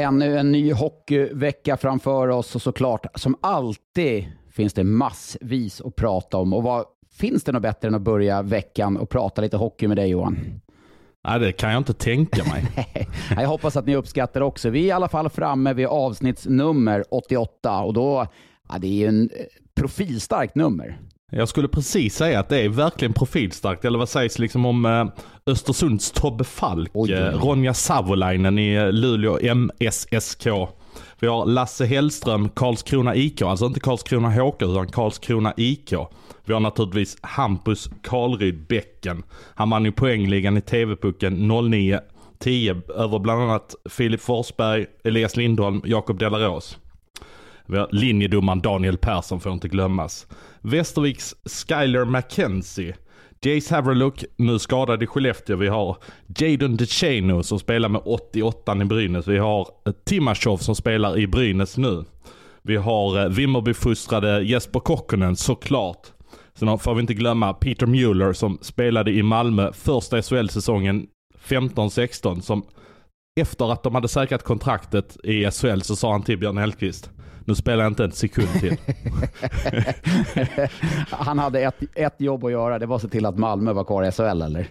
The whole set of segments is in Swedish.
Ännu en ny hockeyvecka framför oss och såklart, som alltid, finns det massvis att prata om. Och vad finns det något bättre än att börja veckan och prata lite hockey med dig Johan? Nej, det kan jag inte tänka mig. Jag hoppas att ni uppskattar också. Vi är i alla fall framme vid avsnittsnummer 88 och då, ja, det är ju en eh, profilstarkt nummer. Jag skulle precis säga att det är verkligen profilstarkt. Eller vad sägs liksom om eh, Östersunds Tobbe Falk, Oj, eh, Ronja Savolainen i eh, Luleå MSSK. Vi har Lasse Hellström, Karlskrona IK. Alltså inte Karlskrona HK utan Karlskrona IK. Vi har naturligtvis Hampus Karlryd Bäcken. Han vann ju poängligan i TV-pucken 09-10 över bland annat Filip Forsberg, Elias Lindholm, Jakob Delarås. Vi har linjedomaren Daniel Persson får inte glömmas. Västerviks Skyler McKenzie. Jace Haverlook, nu skadad i Skellefteå. Vi har Jadon DeChano som spelar med 88 i Brynäs. Vi har eh, Timashov som spelar i Brynäs nu. Vi har eh, Vimmerby-fostrade Jesper Kokkonen såklart. Sen får vi inte glömma Peter Mueller som spelade i Malmö första SHL-säsongen 15-16. Som efter att de hade säkrat kontraktet i SHL så sa han till Björn Hellkvist. Nu spelar jag inte en sekund till. Han hade ett, ett jobb att göra, det var att se till att Malmö var kvar i SHL eller?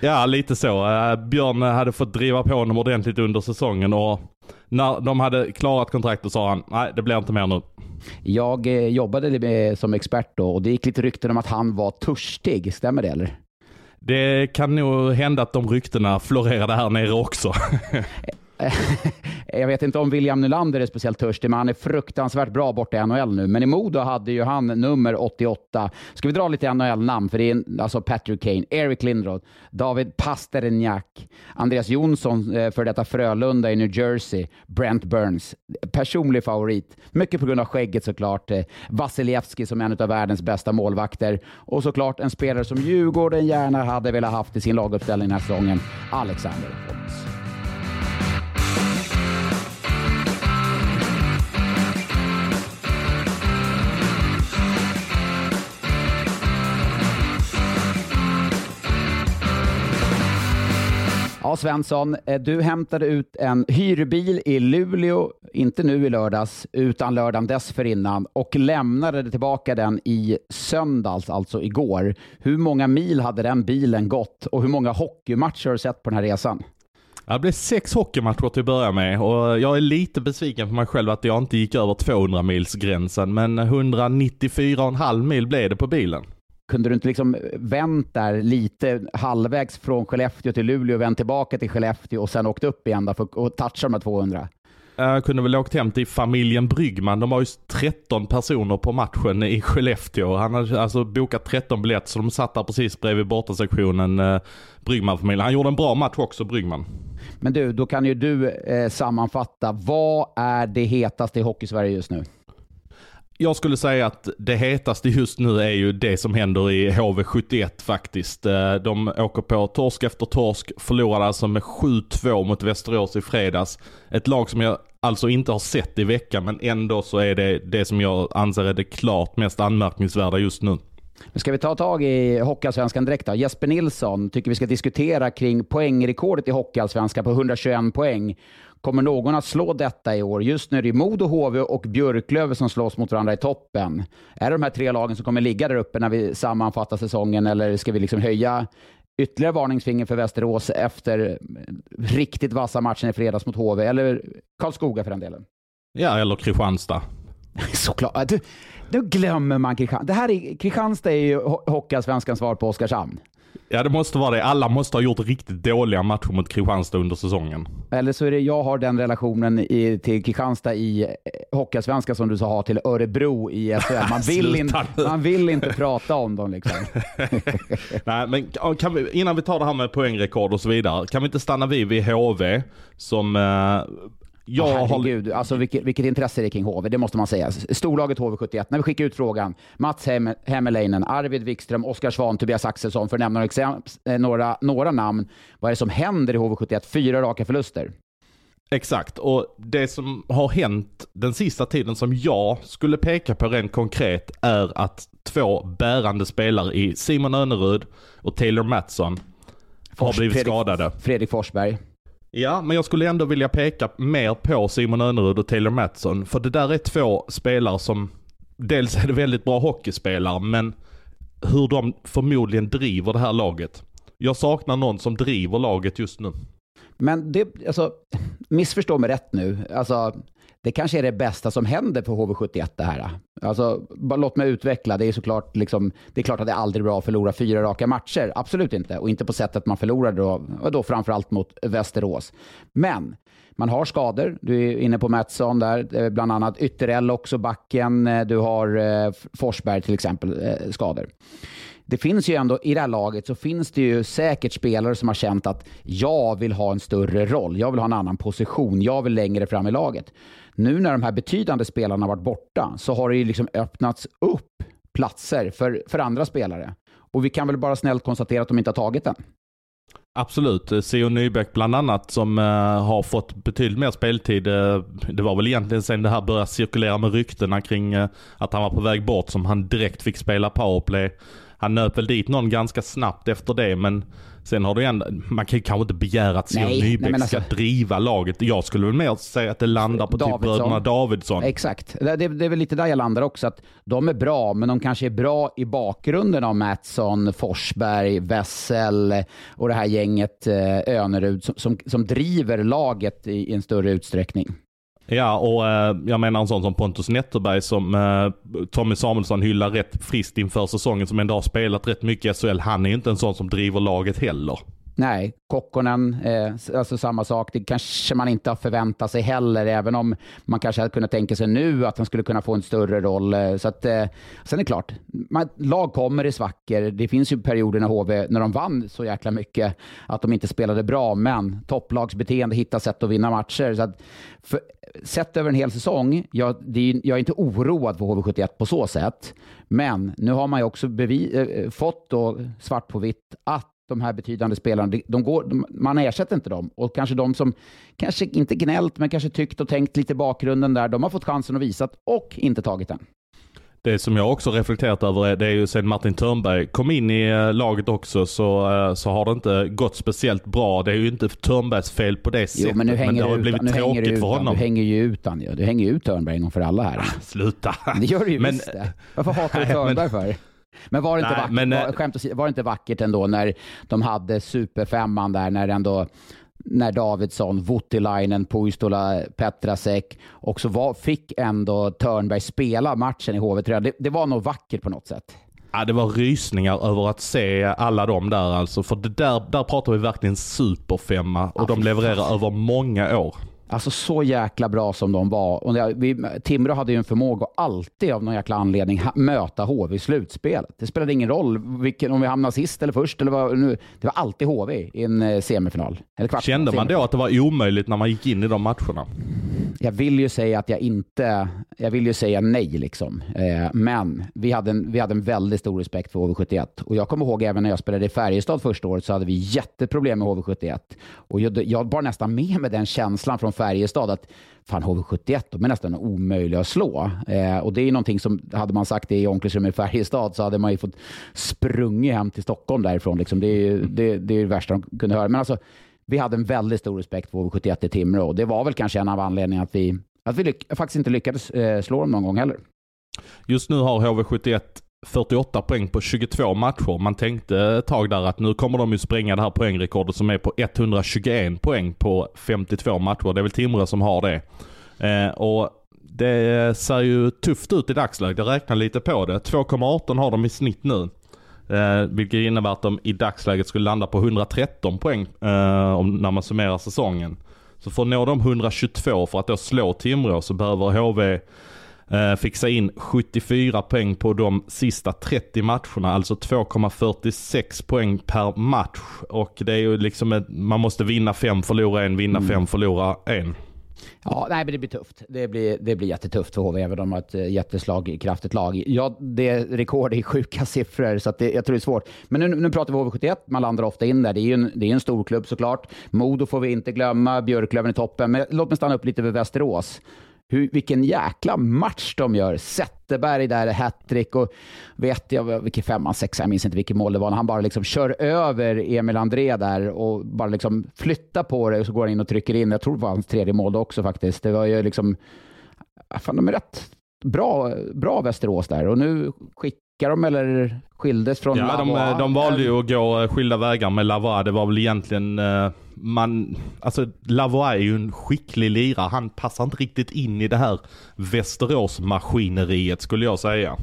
Ja, lite så. Eh, Björn hade fått driva på honom ordentligt under säsongen och när de hade klarat kontraktet sa han, nej det blir inte mer nu. Jag eh, jobbade med, som expert då och det gick lite rykten om att han var törstig, stämmer det eller? Det kan nog hända att de ryktena florerade här nere också. Eh, jag vet inte om William Nylander är speciellt törstig, men han är fruktansvärt bra borta i NHL nu. Men i Modo hade ju han nummer 88. Ska vi dra lite NHL-namn? För det är en- alltså Patrick Kane, Eric Lindroth, David Pasternak, Andreas Jonsson, eh, för detta Frölunda i New Jersey, Brent Burns. Personlig favorit. Mycket på grund av skägget såklart. Vasilievski Vasilevski som är en av världens bästa målvakter. Och såklart en spelare som Djurgården gärna hade velat haft i sin laguppställning den här säsongen, Alexander Holtz. Ja, Svensson, eh, du hämtade ut en hyrbil i Luleå, inte nu i lördags, utan lördagen dessförinnan och lämnade tillbaka den i söndags, alltså igår. Hur många mil hade den bilen gått och hur många hockeymatcher har du sett på den här resan? Det blev sex hockeymatcher till att börja med och jag är lite besviken på mig själv att jag inte gick över 200 mils gränsen men 194,5 mil blev det på bilen. Kunde du inte liksom vänt där lite halvvägs från Skellefteå till Luleå, vänt tillbaka till Skellefteå och sen åkt upp igen då för att toucha de här 200? Jag kunde väl åkt hem till familjen Bryggman. De var ju 13 personer på matchen i Skellefteå. Han hade alltså bokat 13 biljetter så de satt där precis bredvid bortasektionen, eh, Bryggman-familjen. Han gjorde en bra match också, Bryggman. Men du, då kan ju du eh, sammanfatta. Vad är det hetaste i Hockeysverige just nu? Jag skulle säga att det hetaste just nu är ju det som händer i HV71 faktiskt. Eh, de åker på torsk efter torsk, förlorade alltså med 7-2 mot Västerås i fredags. Ett lag som jag alltså inte har sett i veckan men ändå så är det det som jag anser är det klart mest anmärkningsvärda just nu. Men ska vi ta tag i Hockeyallsvenskan direkt då? Jesper Nilsson tycker vi ska diskutera kring poängrekordet i Hockeyallsvenskan på 121 poäng. Kommer någon att slå detta i år? Just nu är det Modo, HV och Björklöven som slåss mot varandra i toppen. Är det de här tre lagen som kommer ligga där uppe när vi sammanfattar säsongen eller ska vi liksom höja ytterligare varningsfinger för Västerås efter riktigt vassa matchen i fredags mot HV eller Karlskoga för den delen? Ja, eller Kristianstad. Såklart. Du, då glömmer man Kristianstad. Det här är, Kristianstad är ju Ho- Hockeyallsvenskans svar på Oskarshamn. Ja, det måste vara det. Alla måste ha gjort riktigt dåliga matcher mot Kristianstad under säsongen. Eller så är det jag har den relationen i, till Kristianstad i eh, Hockeyallsvenskan som du sa har till Örebro i SHL. Man vill, in, man vill inte prata om dem liksom. Nej, men vi, innan vi tar det här med poängrekord och så vidare. Kan vi inte stanna vid vid HV som eh, jag oh, herregud, alltså vilket, vilket intresse det är kring HV, det måste man säga. Storlaget HV71, när vi skickar ut frågan, Mats Hem, Hemmeleinen, Arvid Wikström, Oskar Svan, Tobias Axelsson, för att nämna eh, några, några namn. Vad är det som händer i HV71? Fyra raka förluster. Exakt, och det som har hänt den sista tiden som jag skulle peka på rent konkret är att två bärande spelare i Simon Önerud och Taylor Mattsson har blivit Fredrik, skadade. Fredrik Forsberg. Ja, men jag skulle ändå vilja peka mer på Simon Önerud och Taylor Mattsson. För det där är två spelare som, dels är det väldigt bra hockeyspelare, men hur de förmodligen driver det här laget. Jag saknar någon som driver laget just nu. Men det, alltså, missförstå mig rätt nu. Alltså, det kanske är det bästa som händer för HV71 det här. Alltså, bara låt mig utveckla. Det är såklart liksom, det är klart att det är aldrig bra att förlora fyra raka matcher. Absolut inte. Och inte på sättet man förlorade då, då framförallt mot Västerås. Men man har skador. Du är inne på Mattsson där, bland annat Ytterell också, backen. Du har eh, Forsberg till exempel, eh, skador det finns ju ändå, i det här laget så finns det ju säkert spelare som har känt att jag vill ha en större roll, jag vill ha en annan position, jag vill längre fram i laget. Nu när de här betydande spelarna varit borta så har det ju liksom öppnats upp platser för, för andra spelare. Och vi kan väl bara snällt konstatera att de inte har tagit den. Absolut. Eh, Seo Nybäck bland annat som uh, har fått betydligt mer speltid. Uh, det var väl egentligen sen det här började cirkulera med ryktena kring uh, att han var på väg bort som han direkt fick spela powerplay. Han nöp väl dit någon ganska snabbt efter det, men sen har du ändå, man kan ju kanske inte begära att Sion Nybeck nej, alltså, ska driva laget. Jag skulle väl mer säga att det landar på typ Davidsson. typ bröderna Davidsson. Exakt. Det, det, det, är väl lite där jag landar också, att de är bra, men de kanske är bra i bakgrunden av Mattsson, Forsberg, Wessel och det här gänget eh, Önerud som, som, som driver laget i, i en större utsträckning. Ja, och eh, jag menar en sån som Pontus Netterberg som eh, Tommy Samuelsson hyllar rätt friskt inför säsongen som ändå har spelat rätt mycket i SHL. Han är ju inte en sån som driver laget heller. Nej, Kokkonen, eh, alltså samma sak. Det kanske man inte har förväntat sig heller, även om man kanske hade kunnat tänka sig nu att han skulle kunna få en större roll. Eh, så att, eh, sen är det klart, man, lag kommer i svackor. Det finns ju perioder när HV, när de vann så jäkla mycket, att de inte spelade bra, men topplagsbeteende hittar sätt att vinna matcher. Så att, för, sett över en hel säsong, jag, är, jag är inte oroad för HV71 på så sätt, men nu har man ju också bevi, eh, fått då, svart på vitt att de här betydande spelarna, de går, de, man ersätter inte dem. Och kanske de som, kanske inte gnällt, men kanske tyckt och tänkt lite bakgrunden där, de har fått chansen att visa och inte tagit den. Det som jag också reflekterat över är, det är ju sen Martin Törnberg kom in i eh, laget också så, eh, så har det inte gått speciellt bra. Det är ju inte Törnbergs fel på det sättet. Jo, men, nu hänger men det har ut, blivit tråkigt för honom. Du hänger ju ut han ju. Du hänger ju ut Törnberg en gång för alla här. Ah, sluta. Det gör du ju men, visst. Varför hatar du Törnberg men, för? Men var det, inte Nej, vackert, men, var, skämt var det inte vackert ändå när de hade superfemman där, när ändå när Davidsson, Voutilainen, Puistola, Petrasek och så var, fick ändå Törnberg spela matchen i HV3. Det, det var nog vackert på något sätt. Ja, det var rysningar över att se alla de där alltså. För det där, där pratar vi verkligen superfemma och ja, de levererar över många år. Alltså så jäkla bra som de var. Och vi, Timrå hade ju en förmåga att alltid av någon jäkla anledning möta HV i slutspelet. Det spelade ingen roll vilken, om vi hamnade sist eller först. Eller vad, nu, det var alltid HV i en eh, semifinal. Eller kvart, Kände man då att det var omöjligt när man gick in i de matcherna? Jag vill ju säga att jag inte, jag vill ju säga nej liksom. Eh, men vi hade, en, vi hade en väldigt stor respekt för HV71. Och jag kommer ihåg även när jag spelade i Färjestad första året så hade vi jätteproblem med HV71. Och jag, jag bar nästan med mig den känslan från Färjestad att fan HV71, de är nästan omöjliga att slå. Eh, och det är någonting som, hade man sagt det i omklädningsrummet i Färjestad så hade man ju fått sprungit hem till Stockholm därifrån. Liksom. Det, är, det, det är det värsta de kunde höra. Men alltså, vi hade en väldigt stor respekt för HV71 i Timrå och det var väl kanske en av anledningarna att vi, att vi faktiskt inte lyckades eh, slå dem någon gång heller. Just nu har HV71 48 poäng på 22 matcher. Man tänkte ett tag där att nu kommer de ju spränga det här poängrekordet som är på 121 poäng på 52 matcher. Det är väl Timrå som har det. Eh, och det ser ju tufft ut i dagsläget. Jag räknar lite på det. 2,18 har de i snitt nu. Eh, vilket innebär att de i dagsläget skulle landa på 113 poäng eh, om, när man summerar säsongen. Så för att nå de 122 för att då slå Timrå så behöver HV Eh, fixa in 74 poäng på de sista 30 matcherna, alltså 2,46 poäng per match. Och det är ju liksom ett, man måste vinna fem, förlora en, vinna mm. fem, förlora en. Ja, nej, men det blir tufft. Det blir, det blir jättetufft för HV, även om de har ett eh, jätteslagkraftigt eh, lag. Ja, det är rekord i sjuka siffror, så det, jag tror det är svårt. Men nu, nu pratar vi HV71, man landar ofta in där. Det är ju en, det är en stor klubb såklart. Modo får vi inte glömma, Björklöven i toppen. Men låt mig stanna upp lite vid Västerås hur, vilken jäkla match de gör. Zetterberg där, hattrick och vet jag vilken femman, sexa, jag minns inte vilket mål det var. Han bara liksom kör över Emil André där och bara liksom flyttar på det och så går han in och trycker in. Jag tror det var hans tredje mål också faktiskt. Det var ju liksom, fan de är rätt bra, bra Västerås där och nu skickar de eller skildes från Ja, de, de valde ju att gå skilda vägar med Lavois. Det var väl egentligen eh, man, alltså Lavois är ju en skicklig lirare. Han passar inte riktigt in i det här Västerås-maskineriet skulle jag säga.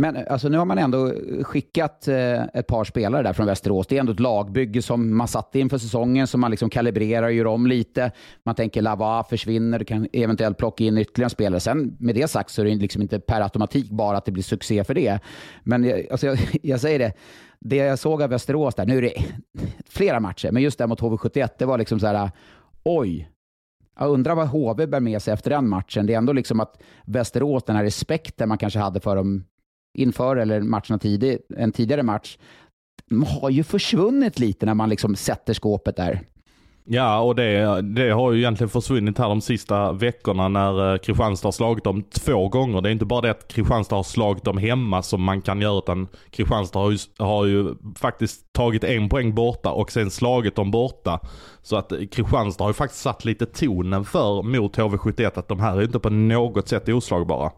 Men eh, alltså, nu har man ändå skickat eh, ett par spelare där från Västerås. Det är ändå ett lagbygge som man satte inför säsongen, som man liksom kalibrerar och gör om lite. Man tänker Lava försvinner, du kan eventuellt plocka in ytterligare spelare. Sen med det sagt så är det liksom inte per automatik bara att det blir succé för det. Men jag, alltså, jag, jag säger det, det jag såg av Västerås där, nu är det flera matcher, men just där mot HV71, det var liksom så här, oj, jag undrar vad HV bär med sig efter den matchen. Det är ändå liksom att Västerås, den här respekten man kanske hade för dem inför eller matcherna tidig, en tidigare match, de har ju försvunnit lite när man liksom sätter skåpet där. Ja, och det, det har ju egentligen försvunnit här de sista veckorna när eh, Kristianstad har slagit dem två gånger. Det är inte bara det att Kristianstad har slagit dem hemma som man kan göra, utan Kristianstad har ju, har ju faktiskt tagit en poäng borta och sen slagit dem borta. Så att eh, Kristianstad har ju faktiskt satt lite tonen för mot HV71 att de här är inte på något sätt oslagbara.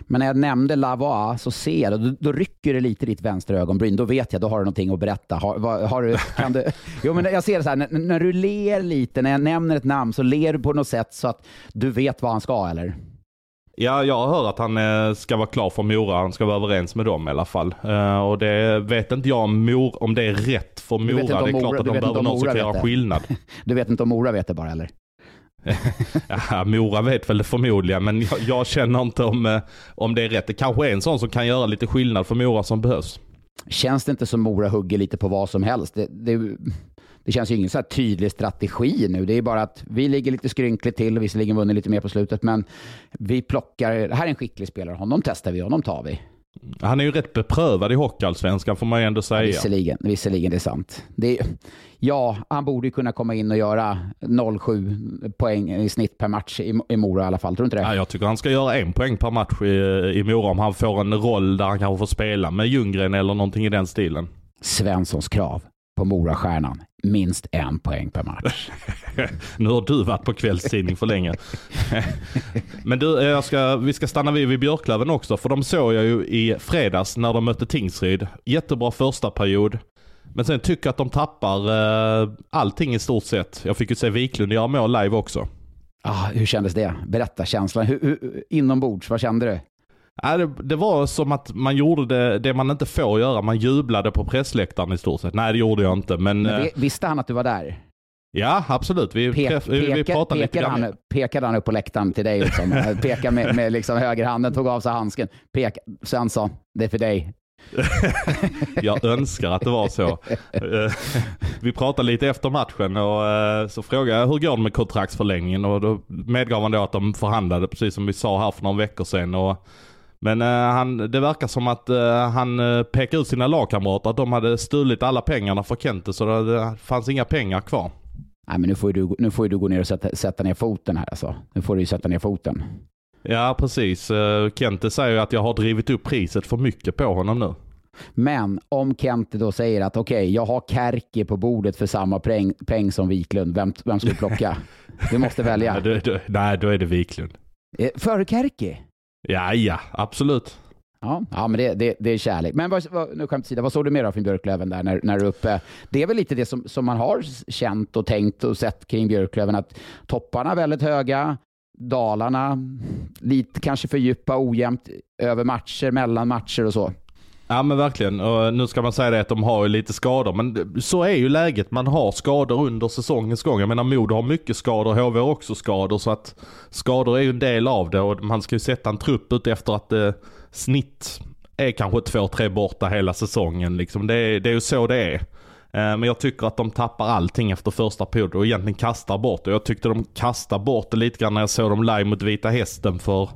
Men när jag nämnde Lavois så ser jag, då, då rycker det lite i ditt vänstra ögonbryn. Då vet jag, då har du någonting att berätta. Har, vad, har du, kan du, jo, men jag ser det så här, när, när, du ler lite, när jag nämner ett namn, så ler du på något sätt så att du vet vad han ska, eller? Ja, jag hör att han eh, ska vara klar för Mora. Han ska vara överens med dem i alla fall. Uh, och det vet inte jag om, Mor, om det är rätt för Mora. Det är Mora, klart att de behöver någon som kan göra skillnad. Du vet inte om Mora vet det bara, eller? Ja, Mora vet väl det förmodligen, men jag, jag, känner inte om, eh, om det är rätt. Det kanske är en sån som kan göra lite skillnad för Mora som behövs. Känns det inte som Mora hugger lite på vad som helst? Det, det, det känns ju ingen så tydlig strategi nu. Det är bara att vi ligger lite skrynkligt till och visserligen vunnit lite mer på slutet, men vi plockar, det här är en skicklig spelare, honom testar vi, honom tar vi. Han är ju rätt beprövad i Hockeyallsvenskan får man ju ändå säga. Ja, visserligen, visserligen, det är sant. Det är, ja, han borde ju kunna komma in och göra 0,7 poäng i snitt per match i, i Mora i alla fall. Tror du inte det? Ja, jag tycker han ska göra en poäng per match i, i Mora om han får en roll där han kanske får spela med Ljunggren eller någonting i den stilen. Svenssons krav på Morastjärnan. Minst en poäng per match. nu har du varit på kvällstidning för länge. Men du, jag ska, vi ska stanna vid, vid Björklöven också. För de såg jag ju i fredags när de mötte Tingsryd. Jättebra första period. Men sen tycker jag att de tappar eh, allting i stort sett. Jag fick ju se Wiklund göra mål live också. Ah, hur kändes det? Berätta känslan. Hur, hur, inombords, vad kände du? Ja, det, det, var som att man gjorde det, det man inte får göra. Man jublade på pressläktaren i stort sett. Nej, det gjorde jag inte. Men, men eh, visste han att du var där? Ja, absolut. Vi, Pe träff, peka, vi pratade lite grann. Han, pekade han upp på läktaren till dig? Liksom. pekade med, med liksom högerhanden, tog av sig handsken. Pek, sen sa det är för dig. jag önskar att det var så. Eh, vi pratade lite efter matchen och eh, så frågade jag hur går det med kontraktsförlängningen och då medgav han då att de förhandlade precis som vi sa här för några veckor sedan. Och men uh, han, det verkar som att uh, han uh, pekar ut sina lagkamrater att de hade stulit alla pengarna för Kente så det, det fanns inga pengar kvar. Nej men nu får du, nu får du gå ner och sätta, sätta ner foten här alltså. Nu får du ju sätta ner foten. Ja precis. Uh, Kente säger ju att jag har drivit upp priset för mycket på honom nu. Men om Kente då säger att okej, okay, jag har Kärki på bordet för samma peng, peng som Wiklund. Vem, vem ska du plocka? Du måste välja. nej, då, då, nej, då är det Wiklund. Före Kärki? Ja, ja, absolut. Ja, ja men det, det, det är kärlek. Men vad, vad, nu skämt sida, vad såg du mer av från Björklöven där när, när du uppe? Det är väl lite det som, som man har känt och tänkt och sett kring Björklöven, att topparna är väldigt höga, dalarna lite kanske för djupa, ojämnt över matcher, mellan matcher och så. Ja men verkligen. Och nu ska man säga det att de har ju lite skador. Men så är ju läget. Man har skador under säsongens gång. Jag menar Modo har mycket skador. HV har också skador. Så att skador är ju en del av det. Och man ska ju sätta en trupp ut efter att eh, snitt är kanske två, tre borta hela säsongen. Liksom. Det, är, det är ju så det är. Eh, men jag tycker att de tappar allting efter första period och egentligen kastar bort det. Jag tyckte de kastade bort det lite grann när jag såg dem live mot Vita Hästen för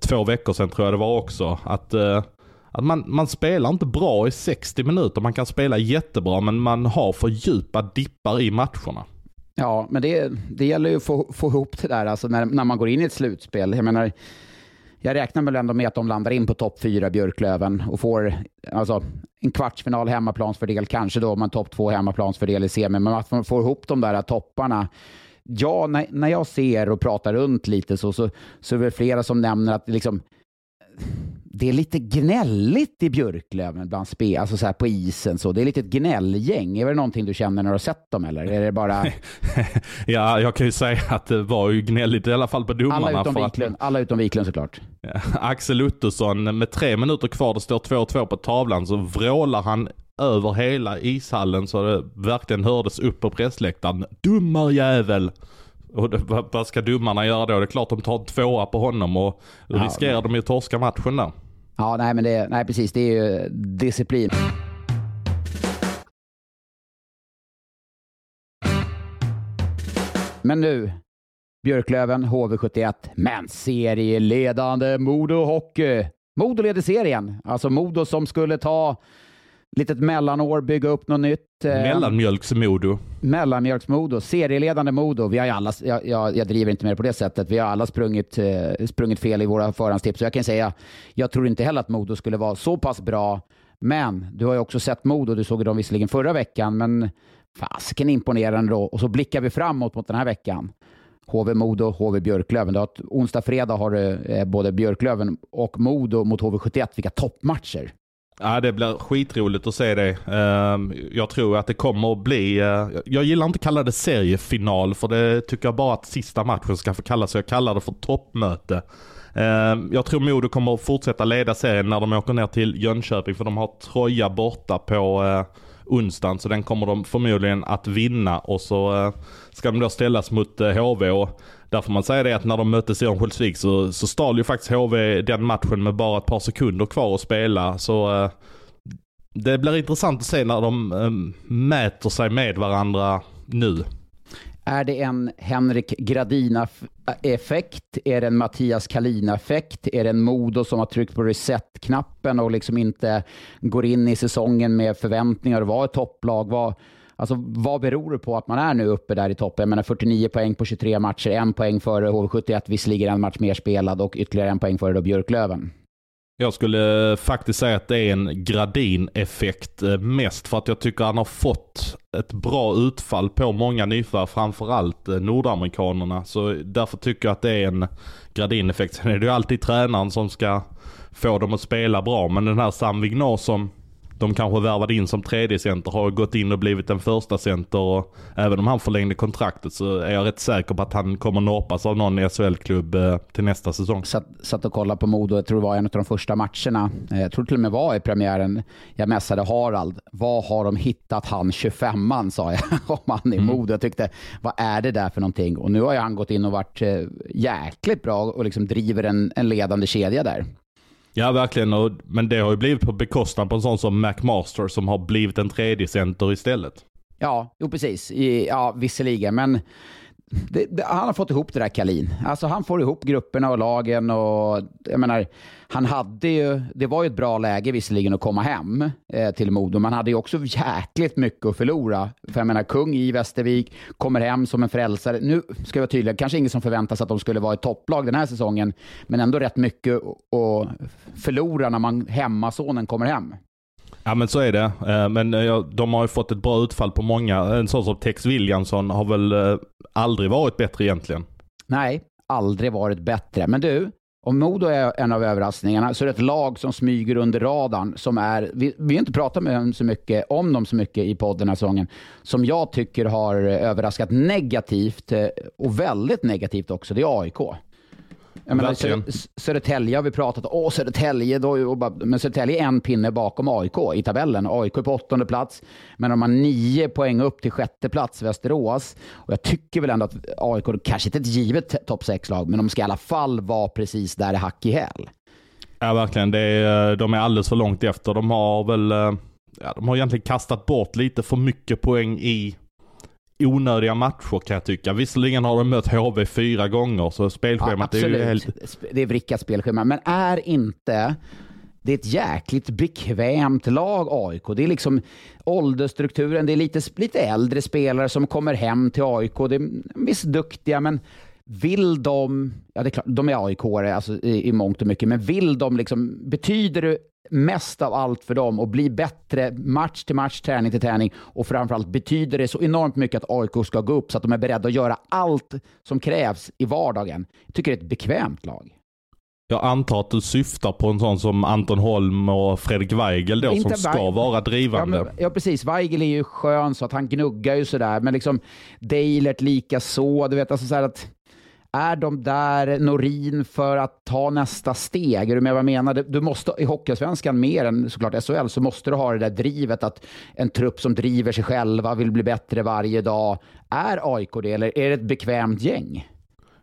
två veckor sedan tror jag det var också. Att, eh, att man, man spelar inte bra i 60 minuter. Man kan spela jättebra men man har för djupa dippar i matcherna. Ja, men det, det gäller ju att få, få ihop det där alltså när, när man går in i ett slutspel. Jag menar, jag räknar väl ändå med att de landar in på topp fyra, Björklöven, och får alltså, en kvartsfinal hemmaplansfördel, kanske då om man topp två hemmaplansfördel i semin, men att man får ihop de där topparna. Ja, när, när jag ser och pratar runt lite så, så, så är det flera som nämner att liksom, det är lite gnälligt i Björklöven bland spe, alltså så här på isen. Så. Det är lite ett gnällgäng. Är det någonting du känner när du har sett dem eller? Är det bara... ja, jag kan ju säga att det var ju gnälligt i alla fall på domarna. Alla utom, Wiklund, att... alla utom Wiklund såklart. Ja, Axel Ottosson, med tre minuter kvar, det står 2-2 på tavlan, så vrålar han över hela ishallen så det verkligen hördes upp på pressläktaren. Dummarjävel! Och det, vad ska domarna göra då? Det är klart de tar en tvåa på honom och ja, riskerar men... de ju att torska matchen där. Ja, nej, men det, nej, precis. Det är ju disciplin. Men nu, Björklöven, HV71, men serieledande Modo Hockey. Modo leder serien. Alltså Modo som skulle ta litet mellanår, bygga upp något nytt. Eh, Mellanmjölksmodo. Mellanmjölksmodo, serieledande Modo. Vi har alla, jag, jag, jag, driver inte med det på det sättet. Vi har alla sprungit, eh, sprungit fel i våra förhandstips. Så jag kan säga, jag tror inte heller att Modo skulle vara så pass bra. Men du har ju också sett Modo. Du såg dem visserligen förra veckan, men fasiken imponerande då. Och så blickar vi framåt mot den här veckan. HV Modo, HV Björklöven. Har onsdag, fredag har du eh, både Björklöven och Modo mot HV71. Vilka toppmatcher! Ja, det blir skitroligt att se det. Ehm, jag tror att det kommer att bli, eh, jag gillar inte att kalla det seriefinal för det tycker jag bara att sista matchen ska få kallas, så jag kallar det för toppmöte. Ehm, jag tror Modo kommer att fortsätta leda serien när de åker ner till Jönköping för de har Troja borta på eh, onsdagen så den kommer de förmodligen att vinna och så eh, ska de då ställas mot HV och där får man säga det att när de möttes i Örnsköldsvik så, så stal ju faktiskt HV den matchen med bara ett par sekunder kvar att spela. Så eh, det blir intressant att se när de eh, mäter sig med varandra nu. Är det en Henrik Gradina-effekt? Är det en Mattias Kalina-effekt? Är det en Modo som har tryckt på reset-knappen och liksom inte går in i säsongen med förväntningar och var ett topplag? Var, Alltså, vad beror det på att man är nu uppe där i toppen? Jag menar 49 poäng på 23 matcher, en poäng före HV71, visserligen en match mer spelad och ytterligare en poäng före då Björklöven. Jag skulle faktiskt säga att det är en gradineffekt eh, mest för att jag tycker han har fått ett bra utfall på många nyförvärv, framförallt eh, nordamerikanerna. Så därför tycker jag att det är en gradineffekt. Sen är det ju alltid tränaren som ska få dem att spela bra, men den här Sam Vignor som de kanske värvade in som tredje center har gått in och blivit en första center och även om han förlängde kontraktet så är jag rätt säker på att han kommer norpas av någon SHL-klubb eh, till nästa säsong. Satt, satt och kollade på Modo, jag tror det var en av de första matcherna. Eh, jag tror till och med var i premiären. Jag mässade Harald. Vad har de hittat han 25an sa jag om han i mm. Modo. Jag tyckte, vad är det där för någonting? Och nu har han gått in och varit eh, jäkligt bra och liksom driver en, en ledande kedja där. Ja, verkligen. Och, men det har ju blivit på bekostnad på en sån som McMaster som har blivit en tredje center istället. Ja, jo precis. I, ja, visserligen. Men det, det, han har fått ihop det där Kalin. Alltså han får ihop grupperna och lagen och jag menar, han hade ju, det var ju ett bra läge visserligen att komma hem eh, till Modo, men han hade ju också jäkligt mycket att förlora. För jag menar, kung i Västervik, kommer hem som en frälsare. Nu ska jag vara tydlig, kanske ingen som förväntar sig att de skulle vara ett topplag den här säsongen, men ändå rätt mycket att förlora när man hemmasonen kommer hem. Ja men så är det. Eh, men eh, de har ju fått ett bra utfall på många. En sån som Tex Williamson har väl eh, aldrig varit bättre egentligen. Nej, aldrig varit bättre. Men du, om Modo är en av överraskningarna så är det ett lag som smyger under radarn. Som är, vi, vi har inte pratat med dem så mycket, om dem så mycket i podden den här säsongen. Som jag tycker har överraskat negativt och väldigt negativt också. Det är AIK. Jag menar, Södertälje har vi pratat om. Åh, Södertälje. Då, bara, men Södertälje är en pinne bakom AIK i tabellen. AIK är på åttonde plats, men de har nio poäng upp till sjätte plats, Västerås. Och jag tycker väl ändå att AIK, kanske inte ett givet topp sex lag men de ska i alla fall vara precis där det hack i häl. Ja, verkligen. Är, de är alldeles för långt efter. De har väl eh, ja, de har egentligen kastat bort lite för mycket poäng i onödiga matcher kan jag tycka. Visserligen har de mött HV fyra gånger så spelschemat ja, är ju helt... Det är vrickat spelschema, men är inte det är ett jäkligt bekvämt lag AIK. Det är liksom åldersstrukturen, det är lite, lite äldre spelare som kommer hem till AIK. Det är visst duktiga, men vill de, ja det är klart, de är aik alltså, i, i mångt och mycket, men vill de liksom, betyder det mest av allt för dem att bli bättre match till match, träning till träning och framförallt betyder det så enormt mycket att AIK ska gå upp så att de är beredda att göra allt som krävs i vardagen. Jag tycker det är ett bekvämt lag. Jag antar att du syftar på en sån som Anton Holm och Fredrik Weigel då, som ska Weigel. vara drivande. Ja, men, ja, precis. Weigel är ju skön så att han gnuggar ju sådär, men liksom Deilert lika så. Du vet, alltså så att är de där Norin för att ta nästa steg? Är du med vad jag menar? Du måste, I Hockeysvenskan mer än såklart SHL så måste du ha det där drivet att en trupp som driver sig själva, vill bli bättre varje dag. Är AIK det eller är det ett bekvämt gäng?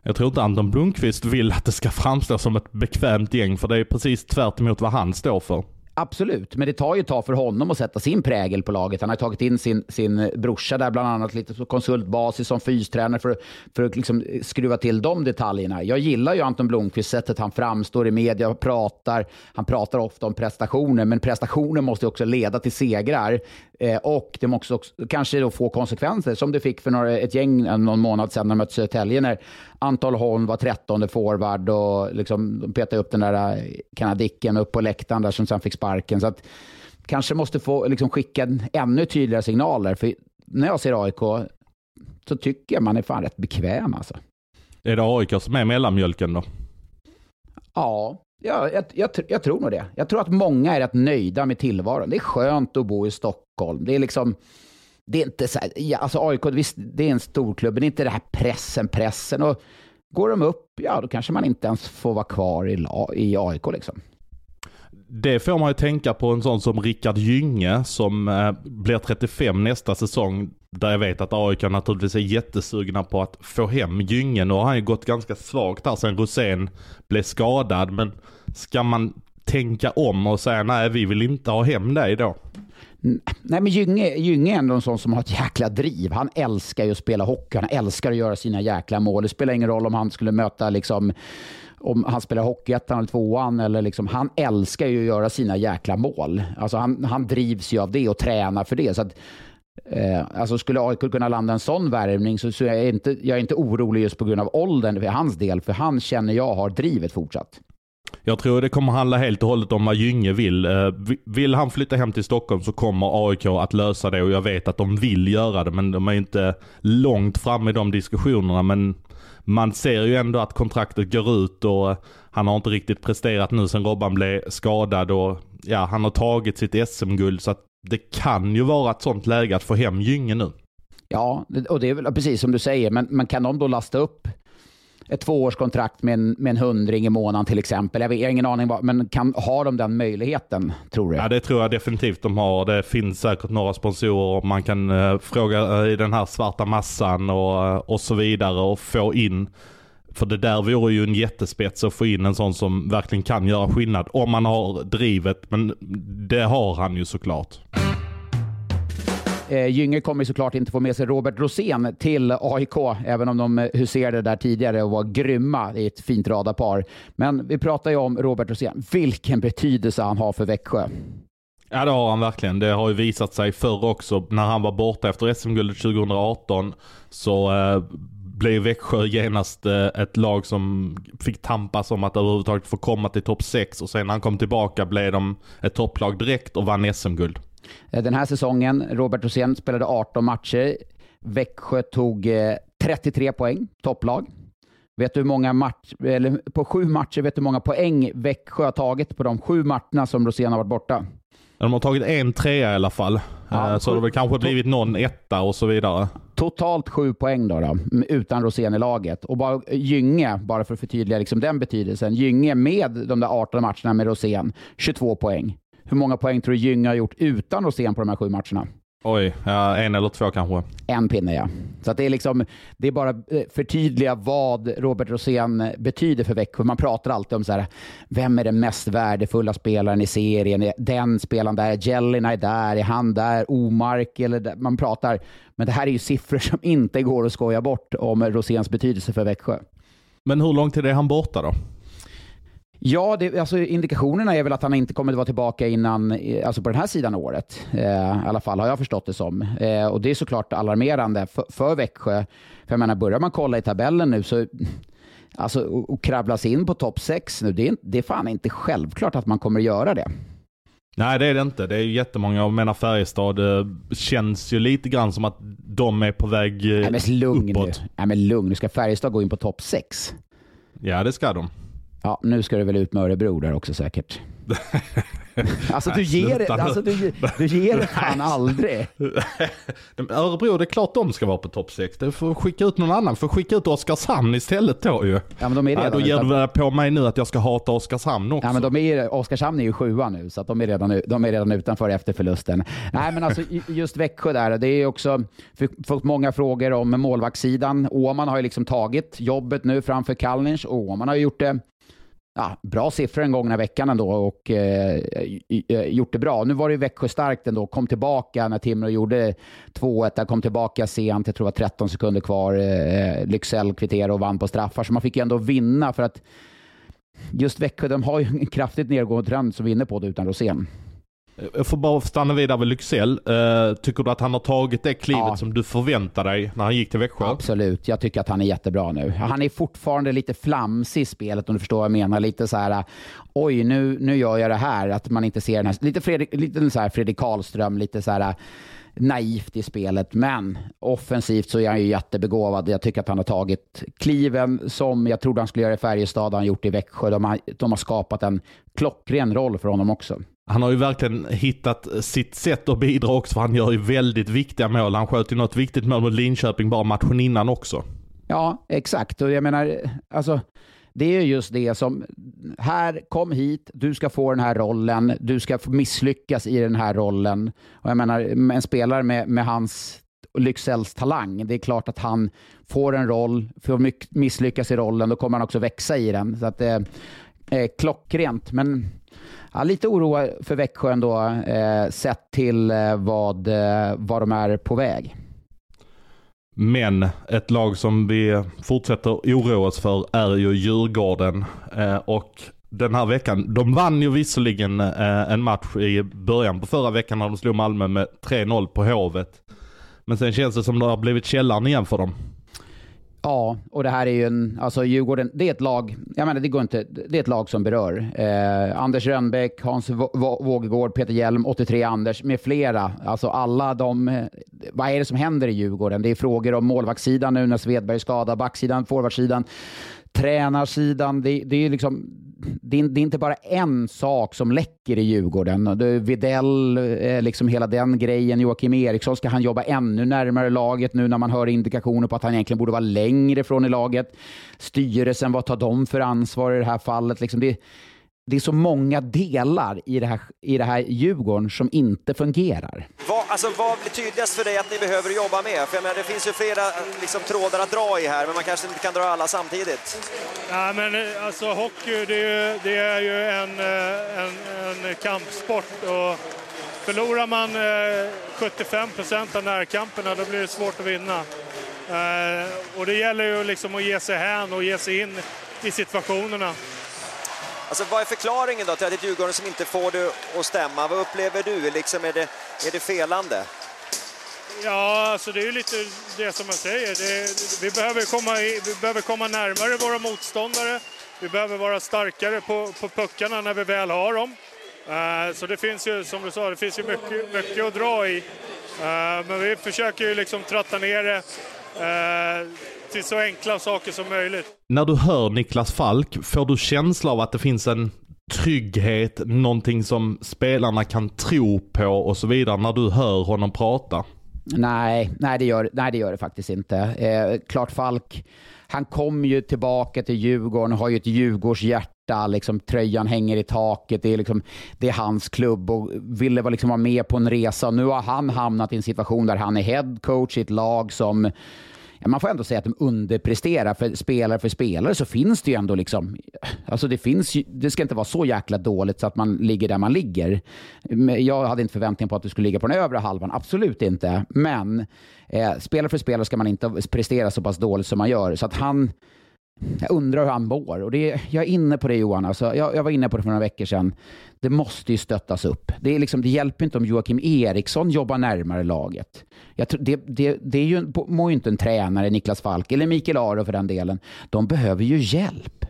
Jag tror inte Anton Blomqvist vill att det ska framstå som ett bekvämt gäng, för det är precis tvärt vad han står för. Absolut, men det tar ju ett tag för honom att sätta sin prägel på laget. Han har tagit in sin, sin brorsa där bland annat lite på konsultbasis som fystränare för, för att liksom skruva till de detaljerna. Jag gillar ju Anton Blomqvist, sättet han framstår i media och pratar. Han pratar ofta om prestationer, men prestationer måste också leda till segrar. Eh, och det måste också kanske då få konsekvenser, som det fick för några, ett gäng eh, någon månad sedan när de mötte Södertälje, när Anton Holm var trettonde forward och liksom, de petade upp den där eh, kanadicken upp på läktaren där som sen fick sparken. Så att, kanske måste få liksom, skicka ännu tydligare signaler. För när jag ser AIK så tycker jag man är fan rätt bekväm alltså. Är det AIK som är mellanmjölken då? Ja, Ja, jag, jag, jag, tror nog det. Jag tror att många är rätt nöjda med tillvaron. Det är skönt att bo i Stockholm. Det är liksom... Det är inte så här, ja, alltså AIK, visst, det är en stor klubb, men det är inte det här pressen, pressen. Och går de upp, ja då kanske man inte ens får vara kvar i, i AIK liksom. Det får man ju tänka på en sån som Rickard Gynge som eh, blir 35 nästa säsong. Där jag vet att AIK naturligtvis är jättesugna på att få hem Gynge. Nu har han ju gått ganska svagt här sen Rosén blev skadad. Men ska man tänka om och säga nej vi vill inte ha hem dig då? Nej men Gynge, Gynge är ändå en sån som har ett jäkla driv. Han älskar ju att spela hockey, han älskar att göra sina jäkla mål. Det spelar ingen roll om han skulle möta liksom om han spelar Hockeyettan eller tvåan. Eller liksom, han älskar ju att göra sina jäkla mål. Alltså han, han drivs ju av det och tränar för det. Så att, eh, alltså skulle AIK kunna landa en sån värvning så, så jag är jag inte, jag är inte orolig just på grund av åldern för hans del. För han känner jag har drivet fortsatt. Jag tror det kommer handla helt och hållet om vad Gynge vill. Eh, vill han flytta hem till Stockholm så kommer AIK att lösa det och jag vet att de vill göra det men de är inte långt fram i de diskussionerna. Men man ser ju ändå att kontraktet går ut och han har inte riktigt presterat nu sen Robban blev skadad och ja, han har tagit sitt SM-guld så att det kan ju vara ett sånt läge att få hem Gynge nu. Ja, och det är väl precis som du säger, men, men kan de då lasta upp ett tvåårskontrakt med en, med en hundring i månaden till exempel. Jag, vet, jag har ingen aning, vad, men kan, har de den möjligheten, tror du? Ja, det tror jag definitivt de har. Det finns säkert några sponsorer man kan uh, fråga uh, i den här svarta massan och, uh, och så vidare och få in. För det där vore ju en jättespets att få in en sån som verkligen kan göra skillnad. Om man har drivet, men det har han ju såklart. Eh, Gynge kommer såklart inte få med sig Robert Rosén till AIK, även om de huserade där tidigare och var grymma i ett fint radarpar. Men vi pratar ju om Robert Rosén. Vilken betydelse han har för Växjö. Ja det har han verkligen. Det har ju visat sig förr också. När han var borta efter SM-guldet 2018 så eh, blev Växjö genast eh, ett lag som fick tampas om att överhuvudtaget få komma till topp 6 och sen när han kom tillbaka blev de ett topplag direkt och vann SM-guld. Eh, den här säsongen, Robert Rosén spelade 18 matcher. Växjö tog 33 eh, poäng, topplag. Vet du hur många match, eller på sju matcher, vet du hur många poäng Växjö har tagit på de sju matcherna som Rosén har varit borta? De har tagit en trea i alla fall. Ja, eh, så det har kanske blivit någon etta och så vidare. Totalt sju poäng då, då utan Rosén i laget. Och bara Gynge, bara för att förtydliga liksom den betydelsen. Gynge med de där 18 matcherna med Rosén, 22 poäng. Hur många poäng tror du Gynge har gjort utan Rosén på de här sju matcherna? Oj, ja, en eller två kanske. En pinne ja. Så att det är liksom, det är bara eh, förtydliga vad Robert Rosén betyder för Växjö. Man pratar alltid om så här, vem är den mest värdefulla spelaren i serien? Den spelaren där, Jellina är där, är han där, Omark eller där. Man pratar, men det här är ju siffror som inte går att skoja bort om Roséns betydelse för Växjö. Men hur lång tid är han borta då? Ja, det, alltså indikationerna är väl att han inte kommer att vara tillbaka innan, alltså på den här sidan av året. Eh, I alla fall har jag förstått det som. Eh, och det är såklart alarmerande för, för Växjö. För jag menar, börjar man kolla i tabellen nu så Alltså, och, och krabbla sig in på topp 6 nu, det är, det är fan inte självklart att man kommer att göra det. Nej det är det inte. Det är ju jättemånga, jag menar Färjestad, det känns ju lite grann som att de är på väg Nej, men lugn uppåt. Nu. Nej men lugn, nu ska Färjestad gå in på topp 6. Ja det ska de. Ja, nu ska du väl ut med Örebro där också säkert. alltså du ger, det, alltså, du, du ger det fan aldrig. Örebro, det är klart de ska vara på topp 6. Du får skicka ut någon annan. Får skicka ut Oskarshamn istället då ju. Ja, men de är redan ja, då ger du på mig nu att jag ska hata Oskarshamn också. Ja, men de är, Oskarshamn är ju sjua nu, så att de, är redan, de är redan utanför efter förlusten. Nej, men alltså just Växjö där, det är också fått många frågor om målvaktssidan. Åman har ju liksom tagit jobbet nu framför Kalnic och Åman har ju gjort det ja, bra siffror den gångna veckan ändå och eh, eh gjort det bra. Nu var det Växjö starkt ändå, kom tillbaka när Timrå gjorde 2-1, kom tillbaka sent, jag tror det var 13 sekunder kvar. Eh, eh Lycksell kvitterade och vann på straffar, så man fick ju ändå vinna för att just Växjö, de har ju en kraftigt nedgående trend som vi är inne på det utan Rosén. Jag får bara stanna vidare vid Lycksell. Uh, tycker du att han har tagit det klivet ja. som du förväntade dig när han gick till Växjö? Absolut. Jag tycker att han är jättebra nu. Han är fortfarande lite flamsig i spelet om du förstår vad jag menar. Lite så här, oj nu, nu gör jag det här. Att man inte ser den här, lite Fredrik, lite så här Fredrik Karlström, lite så här naivt i spelet, men offensivt så är han ju jättebegåvad. Jag tycker att han har tagit kliven som jag trodde han skulle göra i Färjestad, han gjort i Växjö. De har, de har skapat en klockren roll för honom också. Han har ju verkligen hittat sitt sätt att bidra också, för han gör ju väldigt viktiga mål. Han sköt ju något viktigt mål mot Linköping bara matchen innan också. Ja, exakt. Och jag menar, alltså, det är just det som, här, kom hit, du ska få den här rollen, du ska misslyckas i den här rollen. Och jag menar, en spelare med, med hans Lycksells talang, det är klart att han får en roll, får misslyckas i rollen, då kommer han också växa i den. Så att eh, eh, klockrent. Men ja, lite oro för Växjö ändå, eh, sett till eh, vad, eh, vad de är på väg. Men ett lag som vi fortsätter oroa oss för är ju Djurgården. Eh, och den här veckan, de vann ju visserligen eh, en match i början på förra veckan när de slog Malmö med 3-0 på Hovet. Men sen känns det som det har blivit källaren igen för dem. Ja, och det här är ju en, alltså Djurgården, det är ett lag, jag menar det går inte, det är ett lag som berör. Eh, Anders Rönnbäck, Hans Vågegård, Peter Hjelm, 83 Anders med flera. Alltså alla de, vad är det som händer i Djurgården? Det är frågor om målvaktssidan nu när Svedberg är skadad, backsidan, forwardsidan, tränarsidan. Det, det är liksom det är, det är, inte bara en sak som läcker i Djurgården. Videll, eh, liksom hela den grejen. Joakim Eriksson, ska han jobba ännu närmare laget nu när man hör indikationer på att han egentligen borde vara längre från i laget? Styrelsen, vad tar de för ansvar i det här fallet? Liksom det, det är så många delar i det här, i det här Djurgården som inte fungerar. Vad, alltså, vad blir tydligast för dig att ni behöver jobba med? För jag menar, det finns ju flera liksom, trådar att dra i här, men man kanske inte kan dra alla samtidigt. Ja, men eh, alltså hockey, det är ju, det är ju en, eh, en, en kampsport. Och förlorar man 75 eh, procent av närkamperna, då blir det svårt att vinna. Och det gäller ju liksom att ge sig hän och ge sig in i situationerna. Alltså, vad är förklaringen då till att det är Djurgården som inte får det att stämma? Vad upplever du? Liksom, är, det, är det felande? Ja, alltså det är ju lite det som man säger. Det, vi, behöver komma i, vi behöver komma närmare våra motståndare. Vi behöver vara starkare på, på puckarna när vi väl har dem. Uh, så det finns ju, som du sa, det finns ju mycket, mycket att dra i. Uh, men vi försöker ju liksom tratta ner det. Uh, till så enkla saker som möjligt. När du hör Niklas Falk, får du känsla av att det finns en trygghet, någonting som spelarna kan tro på och så vidare när du hör honom prata? Nej, nej, det, gör, nej det gör det faktiskt inte. Eh, klart Falk, han kom ju tillbaka till Djurgården, har ju ett Djurgårdshjärta hjärta, liksom, tröjan hänger i taket, det är, liksom, det är hans klubb och ville liksom vara med på en resa. Nu har han hamnat i en situation där han är head coach i ett lag som ja, man får ändå säga att de underpresterar. För spelare för spelare så finns det ju ändå liksom, alltså det finns ju, det ska inte vara så jäkla dåligt så att man ligger där man ligger. Jag hade inte förväntningar på att du skulle ligga på den övre halvan, absolut inte. Men eh, spelare för spelare ska man inte prestera så pass dåligt som man gör. Så att han, jag undrar hur han mår. Och det, jag är inne på det Johan. Alltså, jag, jag, var inne på det för några veckor sedan. Det måste ju stöttas upp. Det, är liksom, det hjälper inte om Joakim Eriksson jobbar närmare laget. Jag tror, det, det, det är ju, mår ju inte en tränare, Niklas Falk, eller Mikael Aro för den delen. De behöver ju hjälp.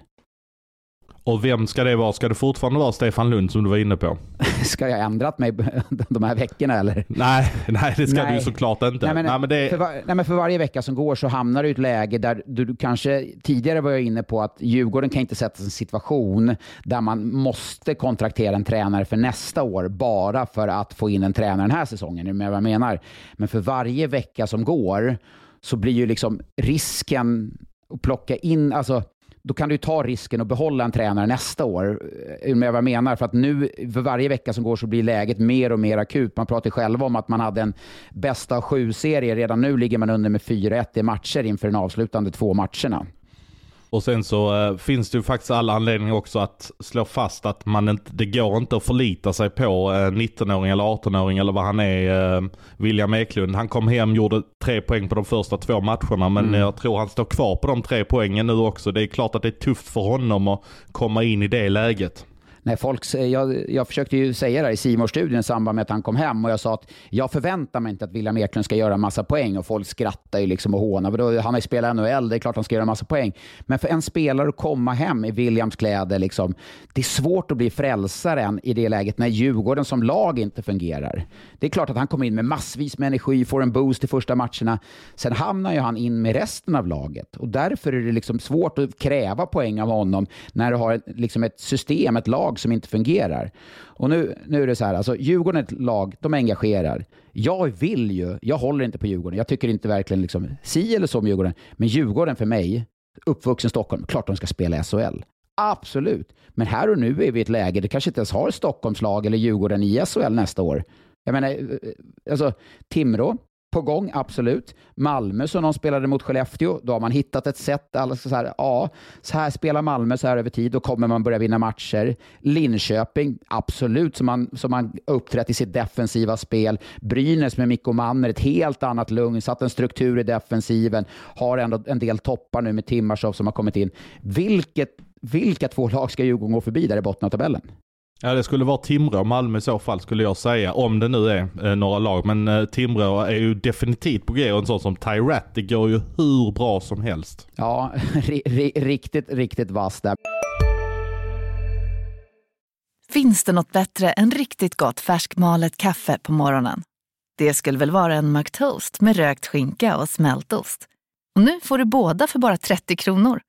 Och vem ska det vara? Ska det fortfarande vara Stefan Lund som du var inne på? ska jag ändrat mig de här veckorna eller? Nej, nej det ska nej. du såklart inte. Nej men, nej, men det... för, var, nej, men för varje vecka som går så hamnar du i ett läge där du kanske, tidigare var jag inne på att Djurgården kan inte sätta sig i en situation där man måste kontraktera en tränare för nästa år bara för att få in en tränare den här säsongen. Är med vad jag menar? Men för varje vecka som går så blir ju liksom risken att plocka in, alltså då kan du ta risken att behålla en tränare nästa år. Eh, med vad jag menar. För att nu, för varje vecka som går så blir läget mer och mer akut. Man pratar själva om att man hade en bästa av sju-serie. Redan nu ligger man under med 4-1 i matcher inför de avslutande två matcherna. Och sen så äh, finns det ju faktiskt alla anledningar också att slå fast att man inte, det går inte att förlita sig på äh, 19-åring eller 18-åring eller vad han är, äh, William Eklund. Han kom hem, gjorde tre poäng på de första två matcherna men mm. jag tror han står kvar på de tre poängen nu också. Det är klart att det är tufft för honom att komma in i det läget. Nej, folk, jag, jag försökte ju säga det här i simors studion i samband med att han kom hem och jag sa att jag förväntar mig inte att William Eklund ska göra en massa poäng och folk skrattar ju liksom och hånar. Han har ju spelat NHL, det är klart han ska göra en massa poäng. Men för en spelare att komma hem i Williams kläder, liksom, det är svårt att bli frälsaren i det läget när Djurgården som lag inte fungerar. Det är klart att han kommer in med massvis med energi, får en boost i första matcherna. Sen hamnar ju han in med resten av laget och därför är det liksom svårt att kräva poäng av honom när du har liksom ett system, ett lag som inte fungerar. Och nu, nu är det så här, alltså Djurgården är ett lag, de engagerar. Jag vill ju, jag håller inte på Djurgården. Jag tycker inte verkligen liksom si eller så om Djurgården. Men Djurgården för mig, uppvuxen i Stockholm, klart de ska spela SHL. Absolut. Men här och nu är vi i ett läge, det kanske inte ens har Stockholmslag eller Djurgården i SHL nästa år. Jag menar, eh, alltså Timrå, på gång, absolut. Malmö som de spelade mot Skellefteå, då har man hittat ett sätt. Alltså så här, ja, så här spelar Malmö så här över tid, då kommer man börja vinna matcher. Linköping, absolut, som man, som man uppträtt i sitt defensiva spel. Brynäs med Mikko Manner, ett helt annat lugn, satt en struktur i defensiven, har ändå en del toppar nu med Timashov som har kommit in. Vilket, vilka två lag ska Djurgården gå förbi där i botten av tabellen? Ja det skulle vara Timrå och Malmö i så fall skulle jag säga. Om det nu är eh, några lag. Men eh, Timrå är ju definitivt på G och en sån som Tyrat. Det går ju hur bra som helst. Ja, riktigt, riktigt vass där. Finns det något bättre än riktigt gott färskmalet kaffe på morgonen? Det skulle väl vara en McToast med rökt skinka och smältost. Och nu får du båda för bara 30 kronor.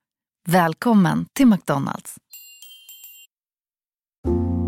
Välkommen till McDonalds.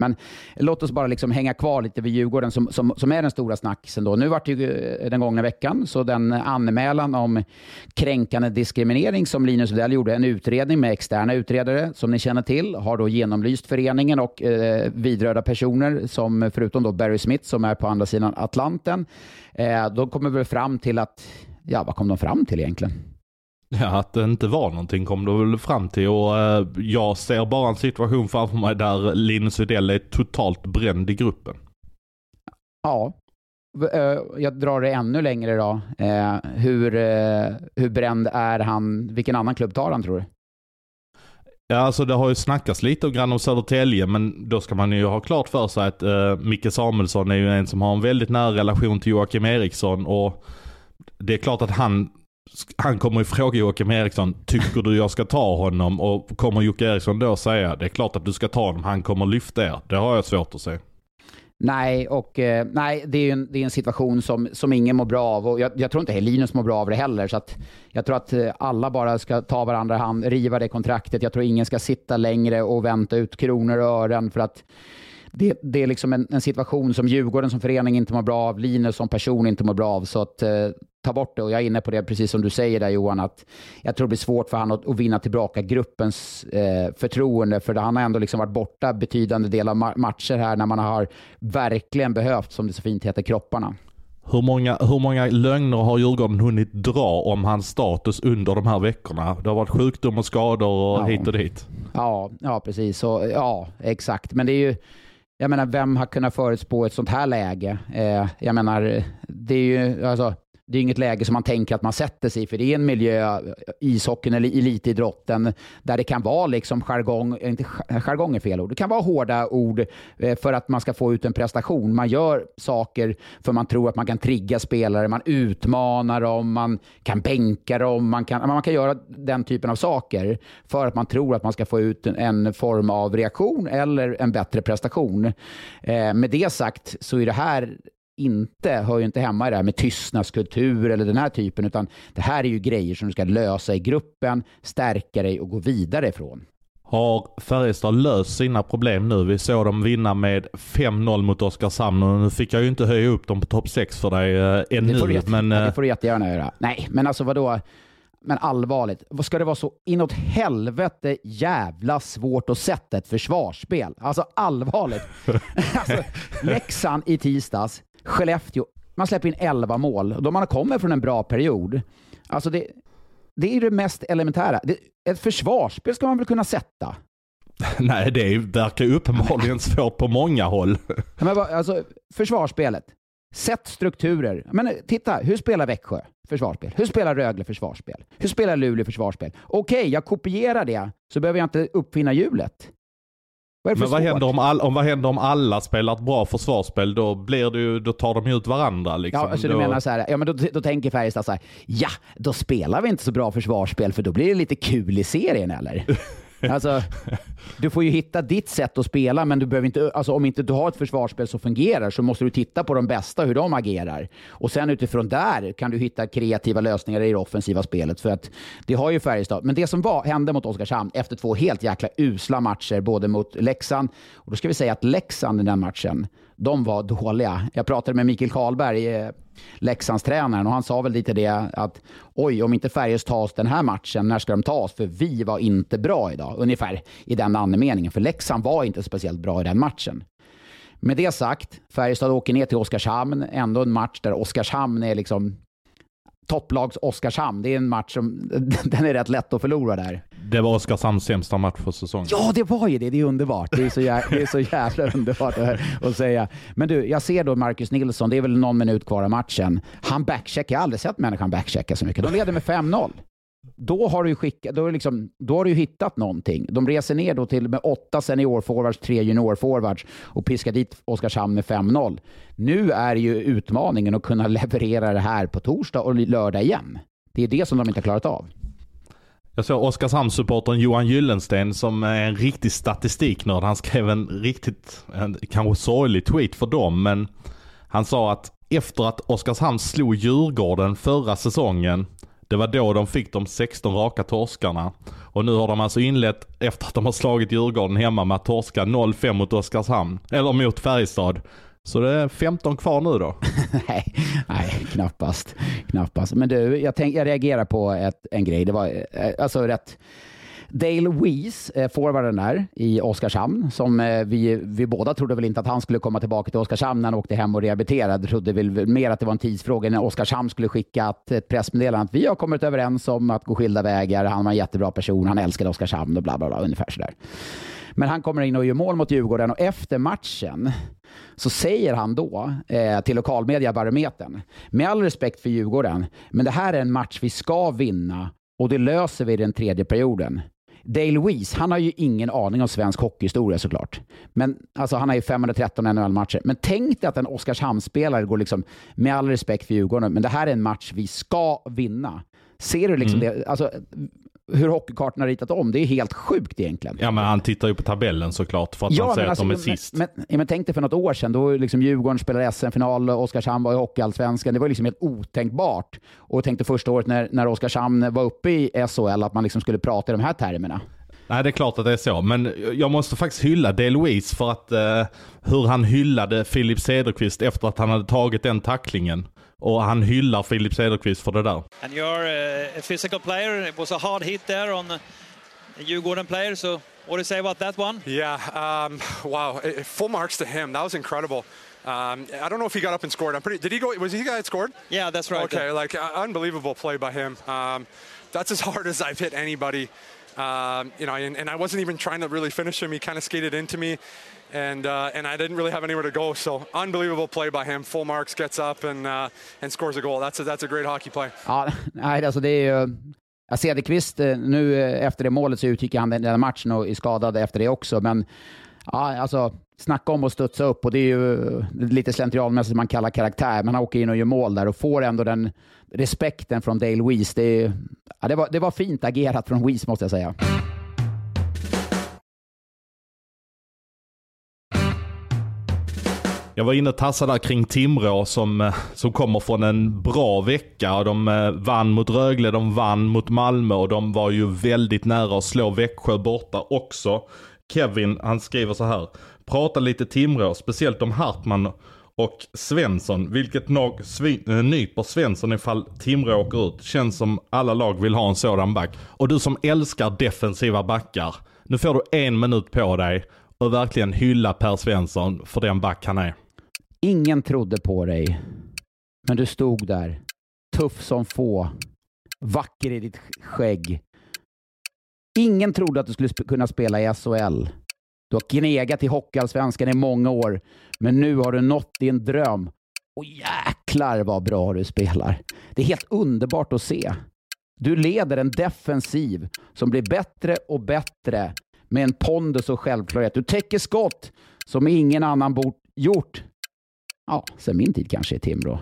Men låt oss bara liksom hänga kvar lite vid Djurgården som, som, som är den stora snackisen. Då. Nu var det ju eh, den gångna veckan, så den anmälan om kränkande diskriminering som Linus Widell gjorde, en utredning med externa utredare som ni känner till, har då genomlyst föreningen och eh, vidrörda personer som förutom då Barry Smith som är på andra sidan Atlanten. Eh, de kommer väl fram till att, ja vad kom de fram till egentligen? Ja, att det inte var någonting kom du väl fram till och eh, jag ser bara en situation framför mig där Linus Widell är totalt bränd i gruppen. Ja, eh, jag drar det ännu längre då. Eh, hur, eh, hur bränd är han? Vilken annan klubb tar han tror du? Ja, alltså det har ju snackats lite grann om Södertälje, men då ska man ju ha klart för sig att uh, Micke Samuelsson är ju en som har en väldigt nära relation till Joakim Eriksson och det är klart att han han kommer ju fråga Joakim Eriksson, tycker du jag ska ta honom? Och kommer Jocke Eriksson då säga, det är klart att du ska ta honom, han kommer lyfta er. Det har jag svårt att se. Nej, och, eh, nej det, är en, det är en situation som, som ingen mår bra av. Och jag, jag tror inte Linus mår bra av det heller. Så att jag tror att eh, alla bara ska ta varandra i hand, riva det kontraktet. Jag tror ingen ska sitta längre och vänta ut kronor och ören. För att det, det är liksom en, en, situation som Djurgården som förening inte mår bra av, Linus som person inte mår bra av. Så att, eh, ta bort det. Och jag är inne på det, precis som du säger där Johan, att jag tror det blir svårt för honom att, att vinna tillbaka gruppens eh, förtroende. För han har ändå liksom varit borta betydande del av ma matcher här när man har verkligen behövt, som det så fint heter, kropparna. Hur många, hur många lögner har Djurgården hunnit dra om hans status under de här veckorna? Det har varit sjukdom och skador och ja. hit och dit. Ja, ja precis. Så, ja, exakt. Men det är ju jag menar, vem har kunnat förutspå ett sånt här läge? Eh, jag menar, det är ju, alltså, det är inget läge som man tänker att man sätter sig i, för det är en miljö, eh, ishockeyn eller elitidrotten, där det kan vara liksom jargong, inte eh, jargong är fel ord, det kan vara hårda ord eh, för att man ska få ut en prestation. Man gör saker för man tror att man kan trigga spelare, man utmanar dem, man kan bänka dem, man kan, man kan göra den typen av saker för att man tror att man ska få ut en form av reaktion eller en bättre prestation. Eh, med det sagt så är det här inte, hör ju inte hemma i det här med tystnadskultur eller den här typen, utan det här är ju grejer som du ska lösa i gruppen, stärka dig och gå vidare ifrån. Har Färjestad löst sina problem nu? Vi såg dem vinna med 5-0 mot Oskarshamn och nu fick jag ju inte höja upp dem på topp 6 för dig äh, ännu. Det får, du jätte, men, äh, det får du jättegärna göra. Nej, men alltså vadå? Men allvarligt, vad ska det vara så inåt helvete jävla svårt att sätta ett försvarsspel? Alltså allvarligt. alltså, Leksand i tisdags, Skellefteå, man släpper in 11 mål. Då man kommer från en bra period. Alltså det, det är det mest elementära. Det, ett försvarsspel ska man väl kunna sätta? Nej, det verkar uppenbarligen svårt på många håll. Men alltså, försvarsspelet. Sätt strukturer. Men titta, hur spelar Växjö försvarsspel? Hur spelar Rögle försvarsspel? Hur spelar Luleå försvarsspel? Okej, okay, jag kopierar det, så behöver jag inte uppfinna hjulet. Vad Men vad händer, om all, om vad händer om alla spelar ett bra försvarsspel? Då, blir det ju, då tar de ut varandra. Liksom. Ja, alltså då... du menar så här, ja, men då, då tänker Färjestad så här, ja, då spelar vi inte så bra försvarsspel för då blir det lite kul i serien eller? Alltså, du får ju hitta ditt sätt att spela, men du behöver inte, alltså, om inte du har ett försvarsspel som fungerar så måste du titta på de bästa, hur de agerar. Och sen utifrån där kan du hitta kreativa lösningar i det offensiva spelet. För att det har ju Färjestad. Men det som var, hände mot Oskarshamn efter två helt jäkla usla matcher, både mot Leksand, och då ska vi säga att Leksand i den matchen, de var dåliga. Jag pratade med Mikael Karlberg, eh, Leksandstränaren, och han sa väl lite det att oj, om inte Färjestad tas den här matchen, när ska de tas? För vi var inte bra idag. Ungefär i den andemeningen. För Leksand var inte speciellt bra i den matchen. Med det sagt, Färjestad åker ner till Oskarshamn. Ändå en match där Oskarshamn är liksom topplags Oskarshamn. Det är en match som den är rätt lätt att förlora där. Det var Oskarshamns sämsta match för säsongen. Ja, det var ju det. Det är underbart. Det är så, jä det är så jävla underbart att säga. Men du, jag ser då Marcus Nilsson. Det är väl någon minut kvar av matchen. Han backcheckar. Jag har aldrig sett människan backchecka så mycket. De leder med 5-0 då har du, skickat, då, liksom, då har du hittat någonting. De reser ner då till med åtta seniorforwards, tre juniorforwards och piskar dit Oskarshamn med 5-0. Nu är ju utmaningen att kunna leverera det här på torsdag och lördag igen. Det är det som de inte har klarat av. Jag såg Oskarshamnssupportern Johan Gyllensten som är en riktig statistiknörd. Han skrev en riktigt, en, kanske sorglig tweet för dem, men han sa att efter att Oskarshamn slog Djurgården förra säsongen det var då de fick de 16 raka torskarna. Och nu har de alltså inlett, efter att de har slagit Djurgården hemma, med att torska 0-5 mot Oskarshamn. Eller mot Färjestad. Så det är 15 kvar nu då? nej, nej, knappast. knappast. Men du, jag, tänk, jag reagerar på ett, en grej. Det var eh, alltså rätt Dale Weiss, eh, forwarden där i Oskarshamn, som eh, vi, vi båda trodde väl inte att han skulle komma tillbaka till Oskarshamn när han åkte hem och rehabiliterade. Trodde väl mer att det var en tidsfråga när Oskarshamn skulle skicka ett pressmeddelande att vi har kommit överens om att gå skilda vägar. Han var en jättebra person, han älskade Oskarshamn och bla bla bla, ungefär sådär. Men han kommer in och gör mål mot Djurgården och efter matchen så säger han då eh, till lokalmedia Barometern, med all respekt för Djurgården, men det här är en match vi ska vinna och det löser vi i den tredje perioden. Dale Weiss, han har ju ingen aning om svensk hockeyhistoria såklart. Men alltså, han har ju 513 NHL-matcher. Men tänk dig att en Oskarshamnsspelare går liksom, med all respekt för Djurgården, men det här är en match vi ska vinna. Ser du liksom mm. det? Alltså, hur hockeykartan har ritat om. Det är helt sjukt egentligen. Ja, men han tittar ju på tabellen såklart för att Ja, man säger men att de är alltså, sist. Men, men, men tänk dig för något år sedan, då liksom Djurgården spelade SM-final, Oskarshamn var i Hockeyallsvenskan. Det var liksom helt otänkbart. Och tänkte första året när, när Oskarshamn var uppe i SHL att man liksom skulle prata i de här termerna. Nej, det är klart att det är så. Men jag måste faktiskt hylla DeLuise för att eh, hur han hyllade Filip Cederqvist efter att han hade tagit den tacklingen. Och han hyllar Filip Cederqvist för det där. And you're uh, a physical player. It was a hard hit there on a Djurgården player. So what do you say about that one? Yeah, um, wow. Eh, Full marks to him. That was incredible. Um, I don't know if he got up and scored. I'm pretty. Did he go? Was he the guy that scored? Yeah, that's right. Okay, like uh, unbelievable play by him. Um, that's as hard as I've hit anybody. Um, you know, and, and I wasn't even trying to really finish him. He kind of skated into me, and uh, and I didn't really have anywhere to go. So unbelievable play by him. Full marks, gets up and uh, and scores a goal. That's a, that's a great hockey play. Ja, nej, alltså det är ju... Ja, Cederqvist, eh, nu eh, efter det målet så utgick han den där matchen och är skadad efter det också, men ja, alltså snacka om att studsa upp och det är ju eh, lite slentrianmässigt man kallar karaktär, men han åker in och gör mål där och får ändå den respekten från Dale Weiss. Det, är- ja, det, var, det var fint agerat från Weiss måste jag säga. Jag var inne och tassade där kring Timrå som, eh, som kommer från en bra vecka. Och De eh, vann mot Rögle, de vann mot Malmö och de var ju väldigt nära att slå Växjö borta också. Kevin, han skriver så här. Prata lite Timrå, speciellt om Hartman och Svensson. Vilket lag eh, nyper Svensson ifall Timrå åker ut? Känns som alla lag vill ha en sådan back. Och du som älskar defensiva backar. Nu får du en minut på dig och verkligen hylla Per Svensson för den back han är. Ingen trodde på dig, men du stod där, tuff som få, vacker i ditt skägg. Ingen trodde att du skulle sp- kunna spela i SHL. Du har gnegat i Hockeyallsvenskan i många år, men nu har du nått din dröm. Och jäklar vad bra du spelar. Det är helt underbart att se. Du leder en defensiv som blir bättre och bättre med en pondus och självklarhet. Du täcker skott som ingen annan bort gjort ja, sen min tid kanske i Timrå.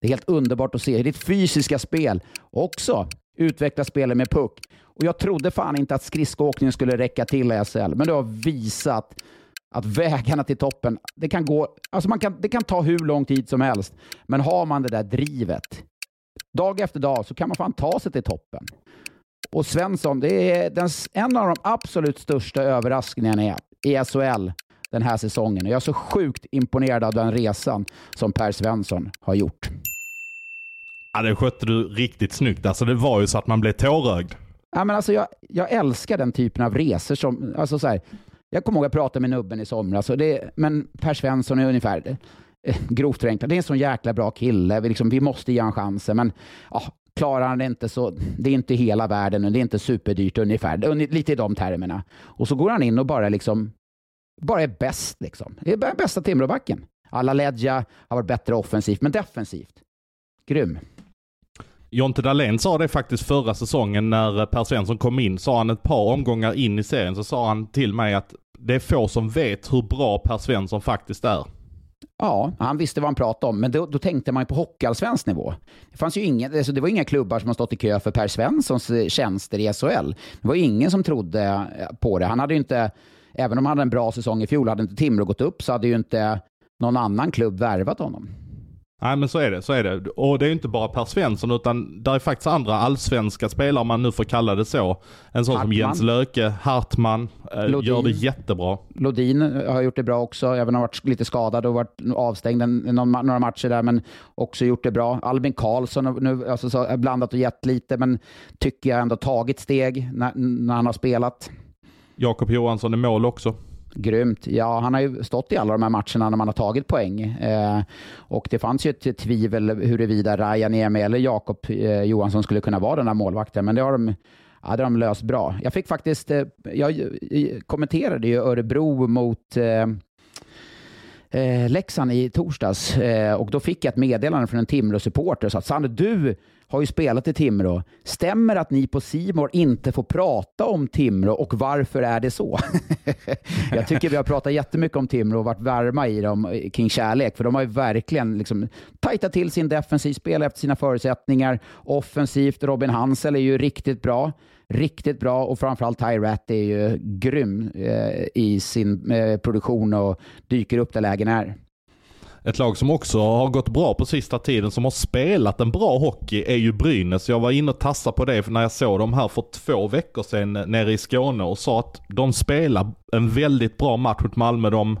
Det är helt underbart att se hur ditt fysiska spel också utvecklar spelet med puck. Och jag trodde fan inte att skridskoåkningen skulle räcka till i SHL, men du har visat att vägarna till toppen, det kan, gå, alltså man kan, det kan ta hur lång tid som helst, men har man det där drivet, dag efter dag, så kan man fan ta sig till toppen. Och Svensson, det är den, en av de absolut största överraskningarna i i SHL den här säsongen. Jag är så sjukt imponerad av den resan som Per Svensson har gjort. Ja, det skötte du riktigt snyggt. Alltså det var ju så att man blev tårögd. Ja, men alltså jag, jag älskar den typen av resor. Som, alltså så här, jag kommer ihåg att jag pratade med nubben i somras, det, men Per Svensson är ungefär, eh, grovt förenklat, det är en sån jäkla bra kille. Vi, liksom, vi måste ge honom chansen, men ja, klarar han det inte så, det är inte hela världen och det är inte superdyrt ungefär- Lite i de termerna. Och så går han in och bara liksom, bara är bäst liksom. Det är bästa Timråbacken. Alla Ledja har varit bättre offensivt, men defensivt. Grym. Jonte Dahlén sa det faktiskt förra säsongen när Per Svensson kom in. Sa han ett par omgångar in i serien så sa han till mig att det är få som vet hur bra Per Svensson faktiskt är. Ja, han visste vad han pratade om, men då, då tänkte man ju på hockeyallsvensk nivå. Det, fanns ju inga, alltså det var inga klubbar som har stått i kö för Per Svenssons eh, tjänster i SHL. Det var ingen som trodde eh, på det. Han hade ju inte, även om han hade en bra säsong i fjol, hade inte Timrå gått upp så hade ju inte någon annan klubb värvat honom. Nej men så är det, så är det. Och det är ju inte bara Per Svensson utan där är faktiskt andra allsvenska spelare om man nu får kalla det så. En sån som Hartman. Jens Löke, Hartman, eh, Lodin. gör det jättebra. Lodin har gjort det bra också, även om han varit lite skadad och varit avstängd en, någon, några matcher där, men också gjort det bra. Albin Karlsson har nu alltså, blandat och gett lite, men tycker jag ändå tagit steg när, när han har spelat. Jakob Johansson i mål också. Grymt. Ja, han har ju stått i alla de här matcherna när man har tagit poäng. Eh, och det fanns ju ett tvivel huruvida Ryan Emi eller Jakob eh, Johansson skulle kunna vara den här målvakten, men det har de, ja, det har de löst bra. Jag fick faktiskt, eh, jag kommenterade ju Örebro mot eh, eh, Leksand i torsdags eh, och då fick jag ett meddelande från en Timrå-supporter som sa att du har ju spelat i Timrå. Stämmer att ni på Simor inte får prata om Timrå och varför är det så? jag tycker vi har pratat jättemycket om Timrå och varit varma i dem eh, kring kärlek, för de har ju verkligen liksom tajtat till sin defensiv spel efter sina förutsättningar. Offensivt, Robin Hansel är ju riktigt bra riktigt bra och framförallt Ty Rat är ju grym eh, i sin eh, produktion och dyker upp där lägen är. Ett lag som också har gått bra på sista tiden, som har spelat en bra hockey, är ju Brynäs. Jag var inne och tassade på det när jag såg dem här för två veckor sedan nere i Skåne och sa att de spelar en väldigt bra match mot Malmö. De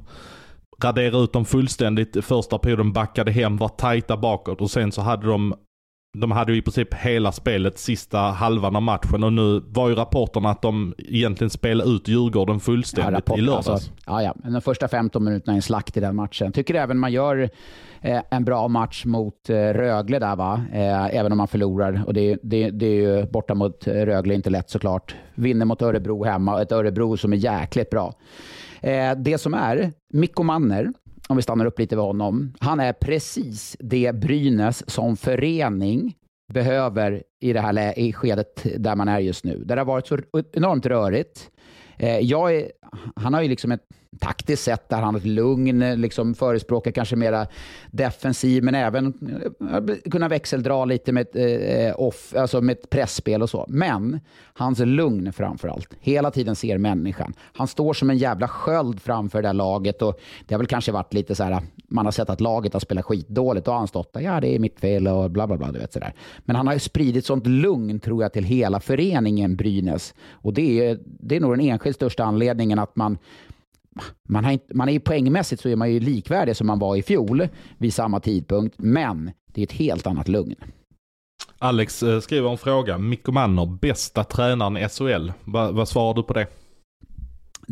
raderade ut dem fullständigt första perioden, backade hem, var tajta bakåt och sen så hade de de hade ju i princip hela spelet sista halvan av matchen och nu var ju rapporterna att de egentligen spelade ut Djurgården fullständigt ja, rapport, i lördags. Alltså, ja, ja, de första 15 minuterna är en slakt i den matchen. Tycker även man gör eh, en bra match mot eh, Rögle där va, eh, även om man förlorar. Och det, det, det är ju borta mot Rögle inte lätt såklart. Vinner mot Örebro hemma, ett Örebro som är jäkligt bra. Eh, det som är, Mikko Manner, om vi stannar upp lite vid honom. Han är precis det Brynäs som förening behöver i det här i skedet där man är just nu. Där det har varit så enormt rörigt. Eh, jag är, han har ju liksom ett taktiskt sätt, där han har ett lugn, liksom förespråkar kanske mera defensiv, men även eh, kunna växeldra lite med, eh, off, alltså med ett pressspel och så. Men hans lugn framför allt. Hela tiden ser människan. Han står som en jävla sköld framför det där laget och det har väl kanske varit lite så här, man har sett att laget har spelat skitdåligt och han stått där, ja det är mitt fel och bla bla bla, du vet sådär. Men han har ju spridit sånt lugn tror jag till hela föreningen Brynäs och det är, det är nog den enskilt största anledningen att man man, har inte, man är ju poängmässigt så är man ju likvärdig som man var i fjol vid samma tidpunkt, men det är ett helt annat lugn. Alex eh, skriver en fråga. Mikko Manner, bästa tränaren i SHL. Va, vad svarar du på det?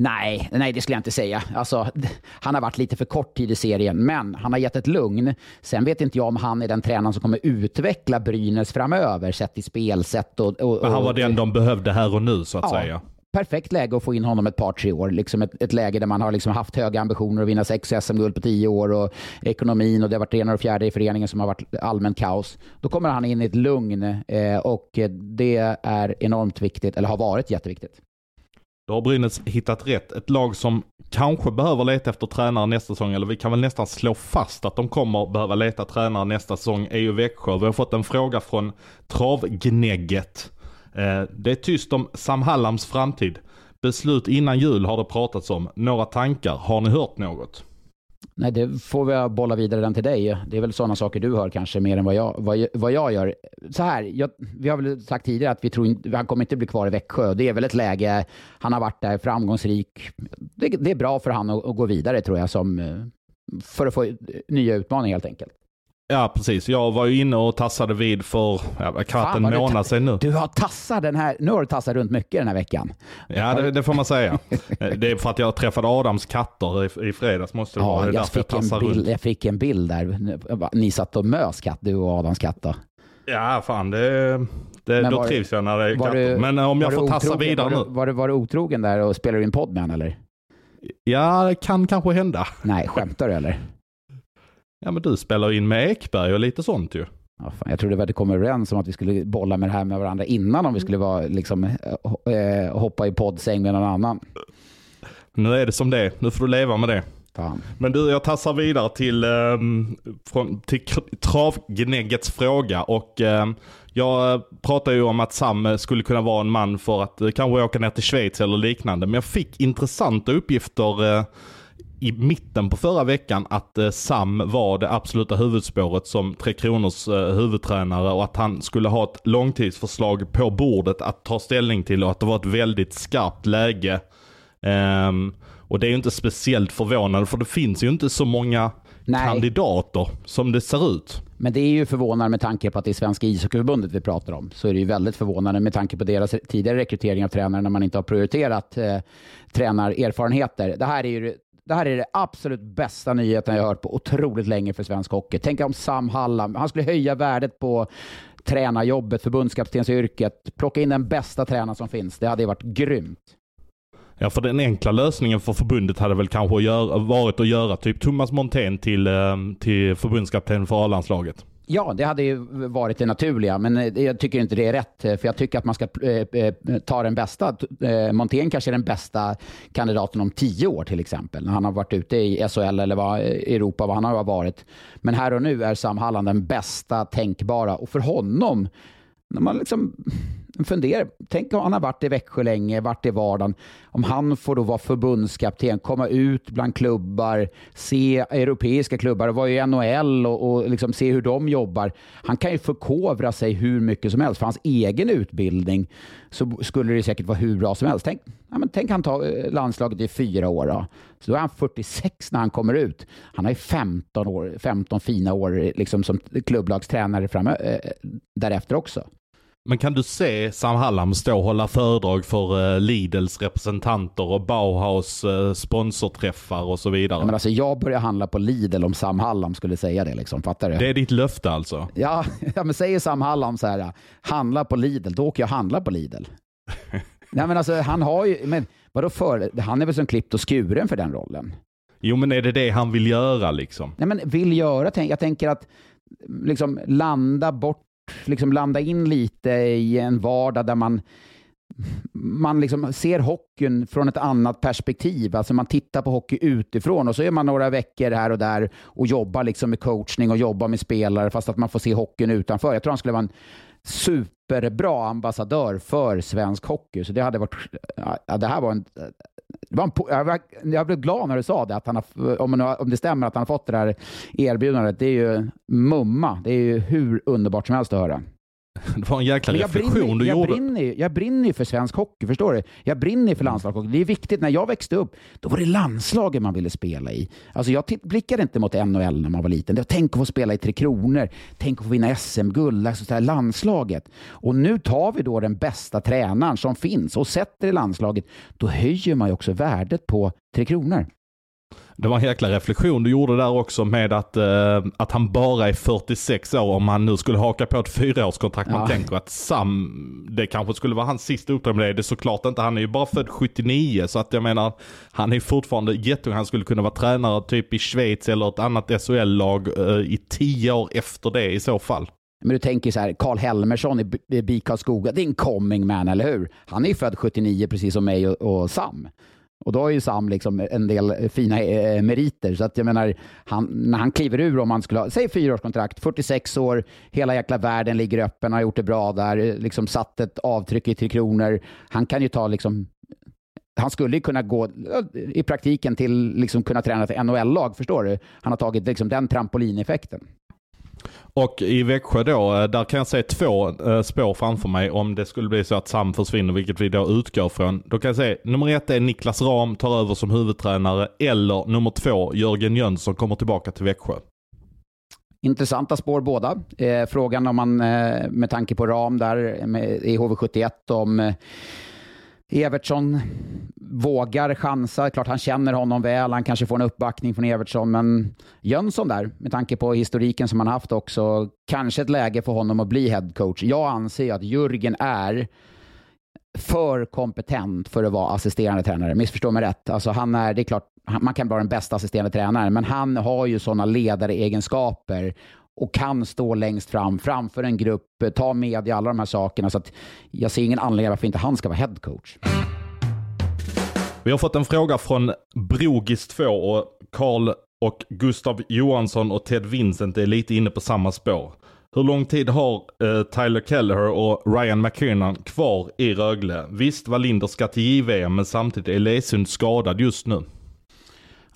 Nej, nej, det skulle jag inte säga. Alltså, han har varit lite för kort tid i serien, men han har gett ett lugn. Sen vet inte jag om han är den tränaren som kommer utveckla Brynäs framöver, sett i spelsätt och... och, och men han var den de behövde här och nu, så att ja, säga perfekt läge att få in honom ett par, tre år. Liksom ett, ett läge där man har liksom haft höga ambitioner att vinna sex SM-guld på tio år och ekonomin och det har varit ena och fjärde i föreningen som har varit allmänt kaos. Då kommer han in i ett lugn eh, och det är enormt viktigt, eller har varit jätteviktigt. Då har Brynäs hittat rätt. Ett lag som kanske behöver leta efter tränare nästa säsong, eller vi kan väl nästan slå fast att de kommer behöva leta tränare nästa säsong, är ju Växjö. Vi har fått en fråga från Travgnägget. Eh, det är tyst om Sam Hallams framtid. Beslut innan jul har det pratats om. Några tankar? Har ni hört något? Nej, det får vi bolla vidare den till dig. Det är väl sådana saker du hör kanske mer än vad jag, vad, vad jag gör. Så här, jag, vi har väl sagt tidigare att vi tror inte, han kommer inte bli kvar i Växjö. Det är väl ett läge, han har varit där framgångsrik. Det, det är bra för han att, att, gå vidare tror jag, som, eh, för att få nya utmaningar helt enkelt. Ja, precis. Jag var ju inne och tassade vid för ja, knappt en månad sedan nu. Du har tassat den här, nu har du tassat runt mycket den här veckan. Ja, det, det får man säga. det är för att jag träffade Adams katter i, i fredags. Måste det ja, vara. Det jag, fick jag, en bild, runt. jag fick en bild där. Ni satt och mös katt, du och Adams katter. Ja, fan det, det, då trivs jag när det är katter. Du, Men eh, om jag får tassa vidare var nu. var, du, var du otrogen där och spelade in podd med honom eller? Ja, det kan kanske hända. Nej, skämtar du eller? Ja men du spelar in med Ekberg och lite sånt ju. Ja, fan, jag trodde vi kom överens om att vi skulle bolla med det här med varandra innan om vi skulle vara, liksom, eh, hoppa i poddsäng med någon annan. Nu är det som det Nu får du leva med det. Fan. Men du, jag tassar vidare till, um, från, till travgnäggets fråga. Och um, jag pratar ju om att Sam skulle kunna vara en man för att uh, kanske åka ner till Schweiz eller liknande. Men jag fick intressanta uppgifter uh, i mitten på förra veckan att eh, Sam var det absoluta huvudspåret som Tre Kronors eh, huvudtränare och att han skulle ha ett långtidsförslag på bordet att ta ställning till och att det var ett väldigt skarpt läge. Um, och det är ju inte speciellt förvånande för det finns ju inte så många Nej. kandidater som det ser ut. Men det är ju förvånande med tanke på att det är Svenska ishockeyförbundet vi pratar om. Så är det ju väldigt förvånande med tanke på deras tidigare rekrytering av tränare när man inte har prioriterat eh, tränarerfarenheter. Det här är ju det här är det absolut bästa nyheten jag har hört på otroligt länge för svensk hockey. Tänk om Sam Hallam, han skulle höja värdet på tränarjobbet, förbundskaptensyrket, plocka in den bästa tränaren som finns. Det hade varit grymt. Ja, för den enkla lösningen för förbundet hade väl kanske varit att göra typ Thomas Montén till, eh, till förbundskapten för A-landslaget. Ja, det hade ju varit det naturliga, men eh, jag tycker inte det är rätt. Eh, för jag tycker att man ska eh, ta den bästa. Montén kanske är den bästa kandidaten om tio år till exempel. När han har varit ute i SHL eller vad, Europa, vad han har varit. Men här och nu är Sam Halland den bästa tänkbara. Och för honom, när man liksom funderar, tänk om han har varit i Växjö länge, varit i vardagen. Om han får då vara förbundskapten, komma ut bland klubbar, se europeiska klubbar, vara i NHL och, och liksom se hur de jobbar. Han kan ju förkovra sig hur mycket som helst. För hans egen utbildning så skulle det säkert vara hur bra som helst. Tänk, ja, men tänk han tar eh, landslaget i fyra år. Då. Så då är han 46 när han kommer ut. Han har ju 15, år, 15 fina år liksom som klubblagstränare fram, äh, eh, därefter också. Men kan du se Sam Hallam stå och hålla föredrag för uh, Lidls representanter och Bauhaus uh, sponsorträffar och så vidare? Men alltså, jag börjar handla på Lidl om Sam Hallam skulle säga det. Liksom. Fattar du? Det är ditt löfte alltså? Ja, ja men säger Sam Hallam så här, handla på Lidl, då åker jag handla på Lidl. Nej men alltså han har ju, men vadå för, han är väl som klippt och skuren för den rollen? Jo men är det det han vill göra liksom? Nej men vill göra, jag tänker att liksom landa bort liksom landa in lite i en vardag där man man liksom ser hockeyn från ett annat perspektiv. Alltså man tittar på hockey utifrån och så är man några veckor här och där och jobbar liksom med coachning och jobbar med spelare fast att man får se hockeyn utanför. Jag tror han skulle vara en superbra ambassadör för svensk hockey. Så det hade varit... Ja, det här var en det var en, jag blev glad när du sa det, att han har, om, om det stämmer att han har fått det där erbjudandet. Det är ju mumma. Det är ju hur underbart som helst att höra. Det var en jäkla reflektion brinner, du jag gjorde. Brinner, jag brinner ju för svensk hockey, förstår du? Jag brinner för landslagshockey. Det är viktigt. När jag växte upp, då var det landslaget man ville spela i. Alltså jag blickade inte mot NHL när man var liten. Det var, tänk att få spela i Tre Kronor. Tänk att få vinna SM-guld. Alltså landslaget. Och nu tar vi då den bästa tränaren som finns och sätter i landslaget. Då höjer man ju också värdet på Tre Kronor. Det var en jäkla reflektion du gjorde där också med att, uh, att han bara är 46 år om han nu skulle haka på ett fyraårskontrakt. Ja. Man tänker att Sam, det kanske skulle vara hans sista uppdrag, men det är det såklart inte. Han är ju bara född 79 så att jag menar, han är fortfarande jätteung. Han skulle kunna vara tränare typ i Schweiz eller ett annat SHL-lag uh, i tio år efter det i så fall. Men du tänker så här, Karl Helmersson i BIK Karlskoga, det är en coming man, eller hur? Han är ju född 79 precis som mig och, och Sam. Och då har ju Sam liksom en del fina eh, meriter. Så att jag menar, han, när han kliver ur, om han skulle ha, säg fyraårskontrakt, 46 år, hela jäkla världen ligger öppen, har gjort det bra där, liksom satt ett avtryck i Tre Kronor. Han kan ju ta liksom han skulle ju kunna gå eh, i praktiken till liksom kunna träna ett NHL-lag, förstår du? Han har tagit liksom den trampolineffekten. Och i Växjö då, eh, där kan jag se två eh, spår framför mig om det skulle bli så att Sam försvinner, vilket vi då utgår från. Då kan jag se, nummer ett är Niklas Ram tar över som huvudtränare, eller nummer två, Jörgen Jönsson kommer tillbaka till Växjö. Intressanta spår båda. Eh, frågan om man, eh, med tanke på Ram där med, i HV71, om eh, Evertsson vågar chansa. Klart han känner honom väl. Han kanske får en uppbackning från Evertsson. Men Jönsson där, med tanke på historiken som han haft också, kanske ett läge för honom att bli headcoach. Jag anser att Jürgen är för kompetent för att vara assisterande tränare. Missförstå mig rätt. Alltså han är, det är klart, man kan vara den bästa assisterande tränaren, men han har ju sådana ledaregenskaper och kan stå längst fram framför en grupp, eh, ta med i alla de här sakerna. Så att jag ser ingen anledning varför inte han ska vara headcoach. Vi har fått en fråga från Brogis2 och Karl och Gustav Johansson och Ted Vincent är lite inne på samma spår. Hur lång tid har eh, Tyler Kelleher och Ryan McKinnon kvar i Rögle? Visst, Wallinder ska till JVM men samtidigt är Lesund skadad just nu.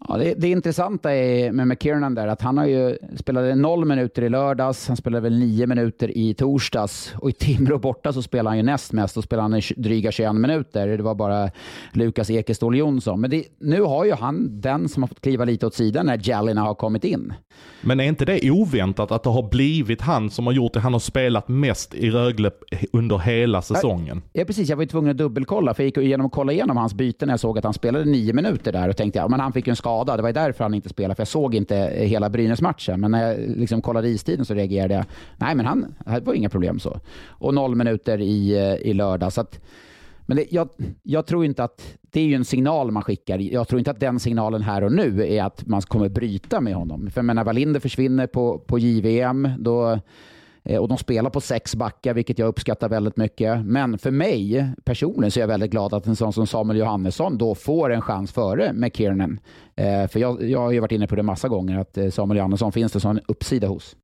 Ja, det, det intressanta är med McKiernan där att han har ju spelade noll minuter i lördags, han spelade väl nio minuter i torsdags och i Timrå borta så spelade han ju näst mest och spelade han i dryga 21 minuter. Det var bara Lukas Ekeståhl Jonsson. Men det, nu har ju han den som har fått kliva lite åt sidan när Jalina har kommit in. Men är inte det oväntat att det har blivit han som har gjort det? Han har spelat mest i Rögle under hela säsongen. Ja, precis. Jag var ju tvungen att dubbelkolla, för jag gick igenom och kollade igenom hans byten när jag såg att han spelade nio minuter där och tänkte ja, men han fick ju en skada. Det var därför han inte spelade, för jag såg inte eh, hela Brynäs-matchen. Men när jag liksom kollade istiden så reagerade jag. Nej, men han, det var inga problem så. Och noll minuter i, eh, i lördag. Så att, Men det, jag, jag, tror inte att det är ju en signal man skickar. Jag tror inte att den signalen här och nu är att man kommer bryta med honom. För när Wallinder försvinner på, på JVM, då, Eh, och de spelar på sex backar, vilket jag uppskattar väldigt mycket. Men för mig personligen så är jag väldigt glad att en sån som Samuel Johannesson då får en chans före McKiernan. Eh, för jag, jag har ju varit inne på det massa gånger, att eh, Samuel Johannesson finns det som en uppsida hos.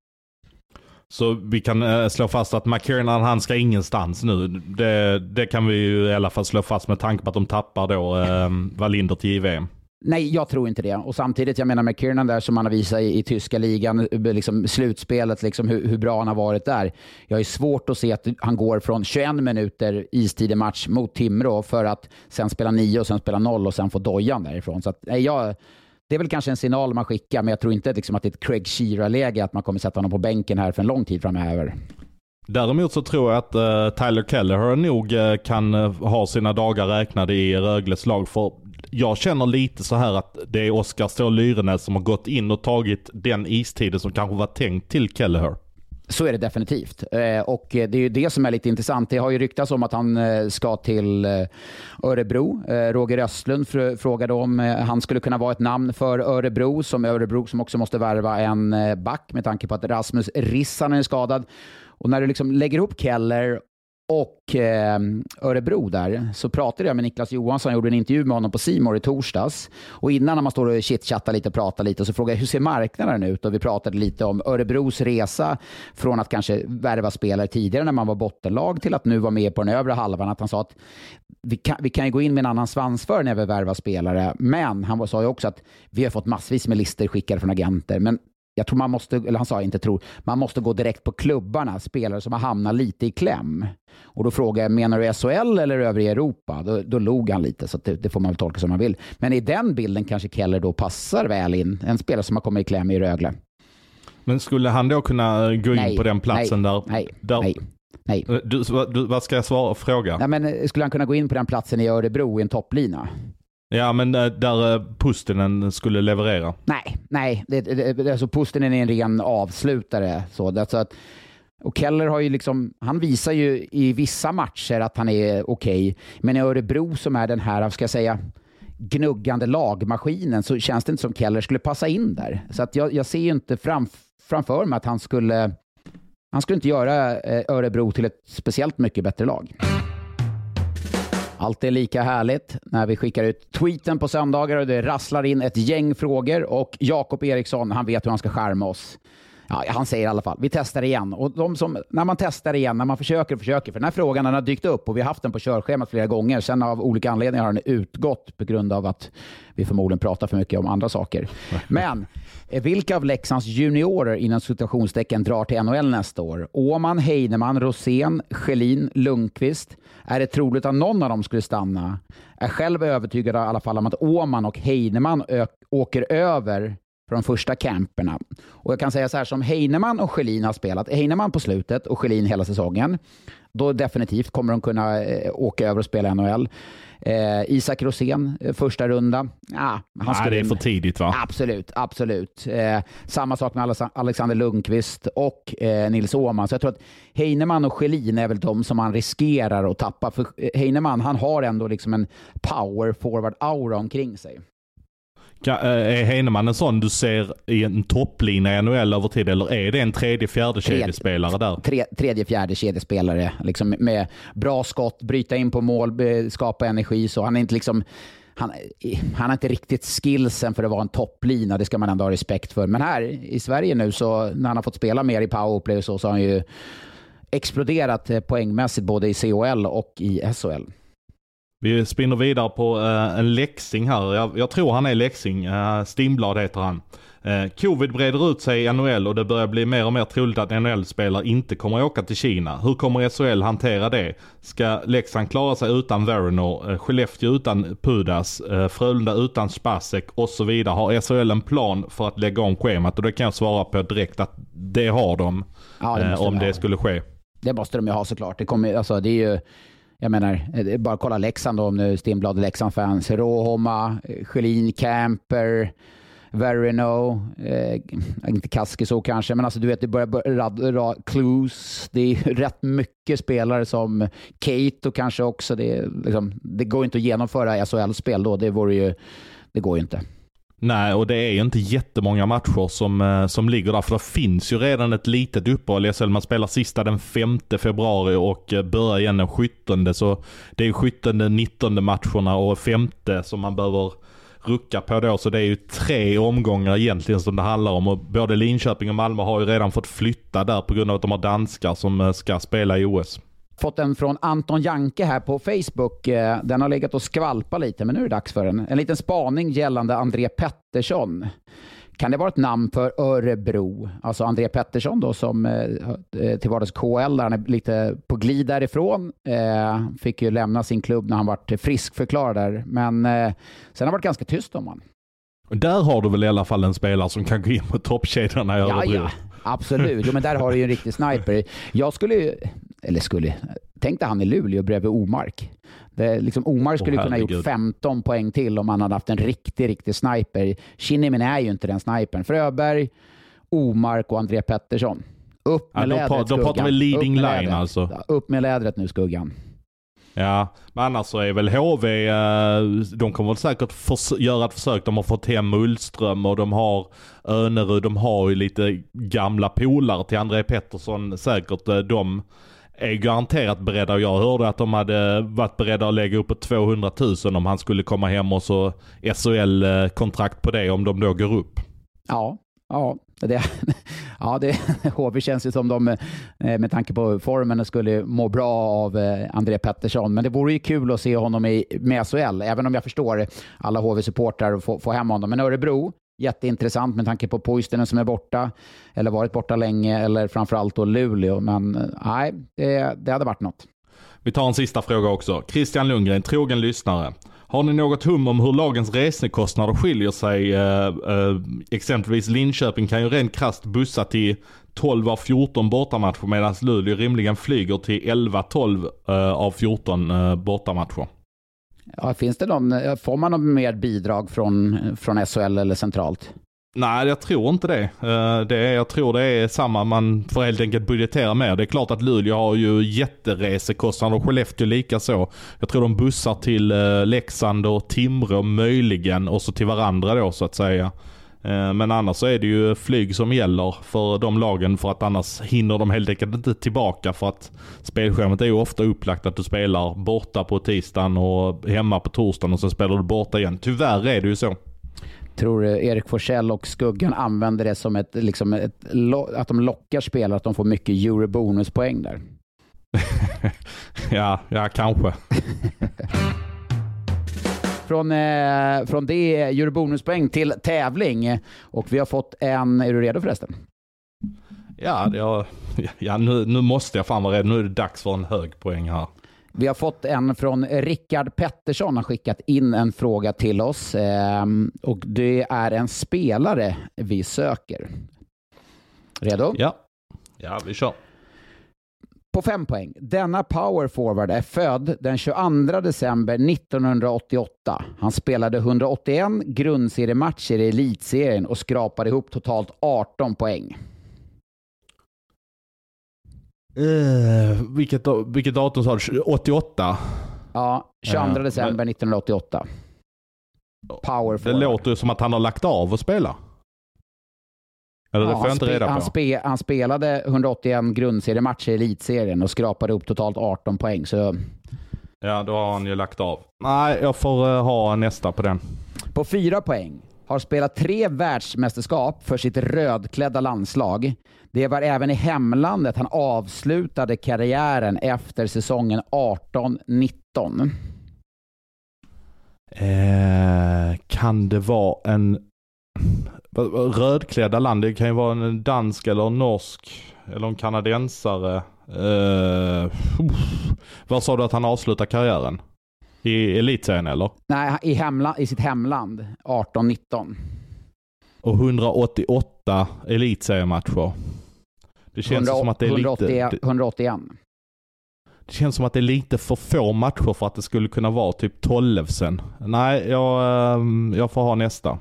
Så vi kan slå fast att McKiernan, han ska ingenstans nu. Det, det, kan vi ju i alla fall slå fast med tanke på att de tappar då eh, Wallinder till JVM. Nej, jag tror inte det. Och samtidigt, jag menar med Kiernan där som han har visat i, i tyska ligan, eh, liksom slutspelet, liksom hur, hur, bra han har varit där. Jag är svårt att se att han går från 21 minuter istid i match mot Timrå för att sen spela 9 och sen spela 0 och sen få dojan därifrån. Så att, nej, jag, det är väl kanske en signal man skickar, men jag tror inte liksom att det är ett Craig Shearer-läge att man kommer sätta honom på bänken här för en lång tid framöver. Däremot så tror jag att uh, Tyler Kelleher nog uh, kan uh, ha sina dagar räknade i Rögles lag. För jag känner lite så här att det är Oskar Ståhl Lyrenäs som har gått in och tagit den istiden som kanske var tänkt till Kelleher. Så är det definitivt. Eh, och eh, det är ju det som är lite intressant. Det har ju ryktats om att han eh, ska till Örebro. Roger Östlund frågade om han skulle kunna vara ett namn för Örebro, som Örebro som också måste värva en back med tanke på att Rasmus Rissanen är skadad. Och när du liksom lägger ihop Keller och eh, Örebro där så pratade jag med Niklas Johansson, jag gjorde en intervju med honom på Simor i torsdags. Och innan när man står och chitchattar lite och pratar lite så frågade jag hur ser marknaden ut? Och vi pratade lite om Örebros resa från att kanske värva spelare tidigare när man var bottenlag till att nu vara med på den övre halvan. Att han sa att vi kan, vi kan ju gå in med en annan svansför när vi värvar spelare. Men han sa ju också att vi har fått massvis med listor skickade från agenter. Men jag tror man måste, eller han sa inte tror, man måste gå direkt på klubbarna, spelare som har hamnat lite i kläm. Och då frågade jag, menar du SHL eller övriga Europa? Då, då log han lite, så det, det, får man väl tolka som man vill. Men i den bilden kanske Keller då passar väl in, en spelare som har kommit i kläm i Rögle. Men skulle han då kunna gå in nej, på den platsen nej, där? Nej, där, nej. Nej. Du, du, vad ska jag svara, fråga? Ja, men skulle han kunna gå in på den platsen i Örebro i en topplina? Ja, men eh, där eh, Pustinen skulle leverera. Nej, nej. Det, det, alltså Pustinen är en ren avslutare. Så, det, så att, och Keller har ju liksom, han visar ju i vissa matcher att han är okej, okay, men i Örebro som är den här, ska jag säga, gnuggande lagmaskinen så känns det inte som Keller skulle passa in där. Så att jag, jag ser ju inte fram, framför mig att han skulle, han skulle inte göra eh, Örebro till ett speciellt mycket bättre lag. Allt är lika härligt när vi skickar ut tweeten på söndagar och det rasslar in ett gäng frågor och Jakob Eriksson, han vet hur han ska skärma oss. Ja, han säger i alla fall, vi testar igen. Och de som, när man testar igen, när man försöker och försöker, för den här frågan den har dykt upp och vi har haft den på körschemat flera gånger. Sen av olika anledningar har den utgått på grund av att vi förmodligen pratar för mycket om andra saker. Men eh, vilka av Leksands juniorer inom situationstecken drar till NHL nästa år? Åman, Heinemann, Rosén, Schelin, Lundqvist. Är det troligt att någon av dem skulle stanna? Är själv övertygad i alla fall om att Åman och Heinemann åker över för de första camperna. Och jag kan säga så här, som Heinemann och Schelin har spelat, Heinemann på slutet och Schelin hela säsongen, då definitivt kommer de kunna eh, åka över och spela NHL. Eh, Isak Rosén, eh, första runda. Ah, han Nej, det är för tidigt va? Absolut, absolut. Eh, samma sak med Alexander Lundqvist och eh, Nils Åhman. Så jag tror att Heinemann och Schelin är väl de som man riskerar att tappa. För eh, Heinemann, han har ändå liksom en power forward-aura omkring sig. Eh, är Heinemann en sån du ser i en topplina i NHL över tid eller är det en tredje, fjärde kedjespelare där? Tre, tredje, fjärde kedjespelare liksom med bra skott, bryta in på mål, skapa energi. Så han är inte liksom han, han har inte riktigt skillsen för att vara en topplina, det ska man ändå ha respekt för. Men här i Sverige nu, så när han har fått spela mer i powerplay så, så har han ju exploderat eh, poängmässigt både i CHL och i SHL. Vi spinner vidare på uh, en läxing här. Jag, jag, tror han är läxing. Uh, Stimblad heter han. Uh, Covid breder ut sig i NHL och det börjar bli mer och mer troligt att NHL-spelare inte kommer att åka till Kina. Hur kommer SHL hantera det? Ska Leksand klara sig utan Veronor, uh, Skellefteå utan Pudas, uh, Frölunda utan Spasek och så vidare? Har SHL en plan för att lägga om schemat? Och det kan jag svara på direkt att det har de. Ja, det om det skulle ske. Det måste de ju ha såklart. Det, kommer, alltså, det är ju jag menar, eh, bara kolla Leksand då, om nu Stimblad är Leksand-fans. Råhomma, eh, Schelin, Camper, Verino, eh, inte Kaski så kanske, men alltså du vet, det börjar börja Clues. Det är rätt mycket spelare som Kate och kanske också. Det, liksom, det går inte att genomföra SHL-spel då. Det, vore ju, det går ju inte. Nej, och det är ju inte jättemånga matcher som, eh, som ligger där, för det finns ju redan ett litet uppehåll i SHL. Man spelar sista den 5 februari och eh, börjar igen den 17. Så det är 17, 19 matcherna och 5 som man behöver rucka på då. Så det är ju tre omgångar egentligen som det handlar om. Och både Linköping och Malmö har ju redan fått flytta där på grund av att de har danskar som eh, ska spela i OS fått en från Anton Janke här på Facebook. Eh, den har legat och skvalpat lite, men nu är det dags för den. En liten spaning gällande André Pettersson. Kan det vara ett namn för Örebro? Alltså André Pettersson då som eh, eh till vardags KL, där han är lite på glid därifrån. Eh, fick ju lämna sin klubb när han var friskförklarad där. Men eh, sen har det varit ganska tyst om honom. Där har du väl i alla fall en spelare som kan gå in på toppkedjorna i Örebro? Ja, ja. Absolut, jo, men där har du ju en riktig sniper. Jag skulle, eller skulle, tänk dig han i Luleå bredvid Omark. Det, liksom, Omar skulle oh, kunna ha gjort 15 poäng till om han hade haft en riktig, riktig sniper. Kinnimin är ju inte den snipern. Fröberg, Omark och André Pettersson. Upp med ja, lädret, Då, då pratar vi leading line alltså. Upp med lädret nu, Skuggan. Ja, men annars så är väl HV, eh, de kommer väl säkert göra ett försök. De har fått hem Ullström och de har Önerud, de har ju lite gamla polare till André Pettersson säkert. Eh, de är garanterat beredda. Jag hörde att de hade varit beredda att lägga upp på 200 000 om han skulle komma hem och så SHL-kontrakt eh, på det om de då går upp. Ja, ja. Det, ja, det, HV känns ju som de, eh, med tanke på formen, skulle må bra av eh, André Pettersson. Men det vore ju kul att se honom i, med SHL, även om jag förstår alla HV-supportrar och få, få hem honom. Men Örebro, jätteintressant med tanke på Poistinen som är borta, eller varit borta länge, eller framförallt då Luleå. Men eh, nej, det, det hade varit något. Vi tar en sista fråga också. Christian Lundgren, trogen lyssnare. Har ni något hum om hur lagens resekostnader skiljer sig? Eh, eh, exempelvis Linköping kan ju rent krast bussa till 12 av 14 bortamatcher medan Luleå rimligen flyger till 11-12 eh, av 14 eh, bortamatcher. Ja, finns det någon, eh, får man något mer bidrag från, från SHL eller centralt? Nej, jag tror inte det. Eh, det är, jag tror det är samma, man får helt enkelt budgetera mer. Det är klart att Luleå har ju jätteresekostnader och Skellefteå lika så. Jag tror de bussar till eh, Leksand och Timrå möjligen och så till varandra då så att säga. Eh, men annars så är det ju flyg som gäller för de lagen för att annars hinner de helt enkelt inte tillbaka för att spelschemat är ju ofta upplagt att du spelar borta på tisdagen och hemma på torsdagen och sen spelar du borta igen. Tyvärr är det ju så tror Erik Forsell och Skuggan använder det som ett, liksom ett, att de lockar spelare, att de får mycket eurobonuspoäng där. ja, ja, kanske. från, eh, från det eurobonuspoäng till tävling. Och vi har fått en, är du redo förresten? Ja, jag, ja nu, nu måste jag fan vara redo. Nu är det dags för en hög poäng här. Vi har fått en från Rickard Pettersson, har skickat in en fråga till oss. Ehm, och det är en spelare vi söker. Redo? Ja, ja vi kör. På fem poäng. Denna power forward är född den 22 december 1988. Han spelade 181 grundseriematcher i elitserien och skrapade ihop totalt 18 poäng. Uh, vilket, vilket datum sa du? 88? Ja, 22 uh, december men... 1988. Power Det låter ju som att han har lagt av att spela. Eller ja, det får jag inte reda på. Han, spe, han spelade 181 grundseriematcher i elitserien och skrapade upp totalt 18 poäng. Så... Ja, då har han ju lagt av. Nej, jag får uh, ha nästa på den. På fyra poäng. Har spelat tre världsmästerskap för sitt rödklädda landslag. Det var även i hemlandet han avslutade karriären efter säsongen 18-19. Eh, kan det vara en rödklädda land? Det kan ju vara en dansk eller en norsk eller en kanadensare. Eh, Var sa du att han avslutade karriären? I elitserien eller? Nej, i, hemla i sitt hemland 18-19. Och 188 elitseriematcher. Det känns 100, som att det är 180, lite... 181. Det känns som att det är lite för få matcher för att det skulle kunna vara typ 12 sen. Nej, jag, ehm, jag får ha nästa.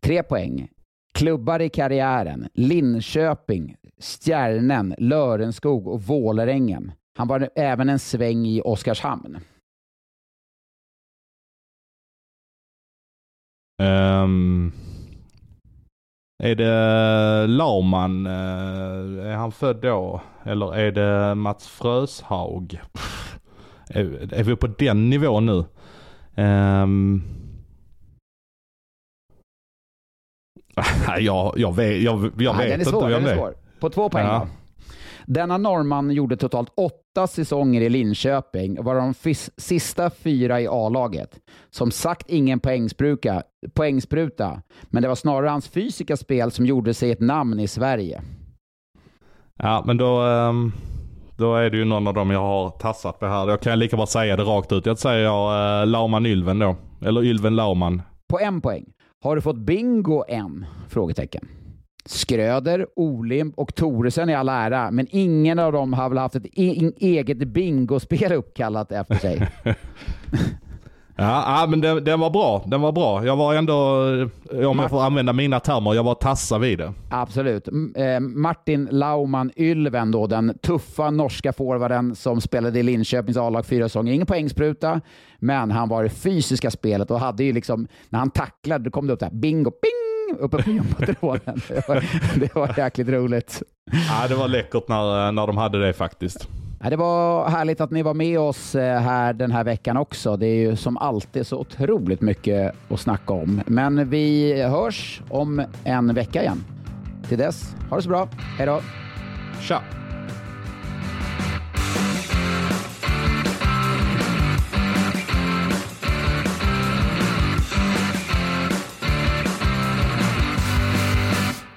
Tre poäng. Klubbar i karriären. Linköping, Stjärnen, Lörenskog och Vålerengen. Han var även en sväng i Oskarshamn. Um, är det Laumann? Eh, är han född då? Eller är det Mats Fröshaug? Är, är vi på den nivån nu? Um, jag, jag vet, jag, jag Nej, vet är inte svår, vem är svår. På två poäng Ja. Denna norrman gjorde totalt åtta säsonger i Linköping och var de sista fyra i A-laget. Som sagt ingen poängspruta, poängspruta, men det var snarare hans fysiska spel som gjorde sig ett namn i Sverige. Ja, men då, ehm, då är det ju någon av dem jag har tassat på här. Jag kan lika bara säga det rakt ut. Jag säger jag uh, Laumann Ylven då. Eller Ylven Laumann. På en poäng. Har du fått bingo än? Frågetecken. Skröder, Olimp och Toresen är all ära, men ingen av dem har väl haft ett e- eget bingospel uppkallat efter sig. Ja, ja men den, den var bra. Den var bra. Jag var ändå, eh, om jag får använda mina termer, jag var tassa vid det. Absolut. Eh, Martin Laumann Ylven, då, den tuffa norska forwarden som spelade i Linköpings A-lag fyra säsonger. Ingen poängspruta, men han var i fysiska spelet och hade ju liksom, när han tacklade, då kom det upp där bingo, bing, uppe på jumbotråden. Det var, det var jäkligt roligt. Ja, det var läckert när, eh, när de hade det faktiskt. Ja, det var härligt att ni var med oss eh, här den här veckan också. Det är ju som alltid så otroligt mycket att snacka om. Men vi hörs om en vecka igen. Till dess, ha det så bra. Hej då! Tja!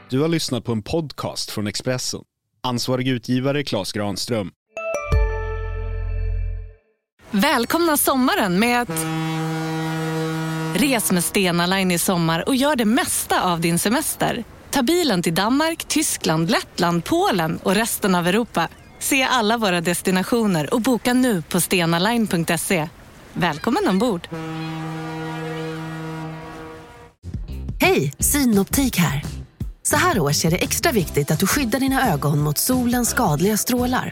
Du har lyssnat på en podcast från Expressen. Ansvarig utgivare Klas Granström. Välkomna sommaren med att... Res med Stena Line i sommar och gör det mesta av din semester. Ta bilen till Danmark, Tyskland, Lettland, Polen och resten av Europa. Se alla våra destinationer och boka nu på stenaline.se. Välkommen ombord! Hej, Synoptik här. Så här års är det extra viktigt att du skyddar dina ögon mot solens skadliga strålar.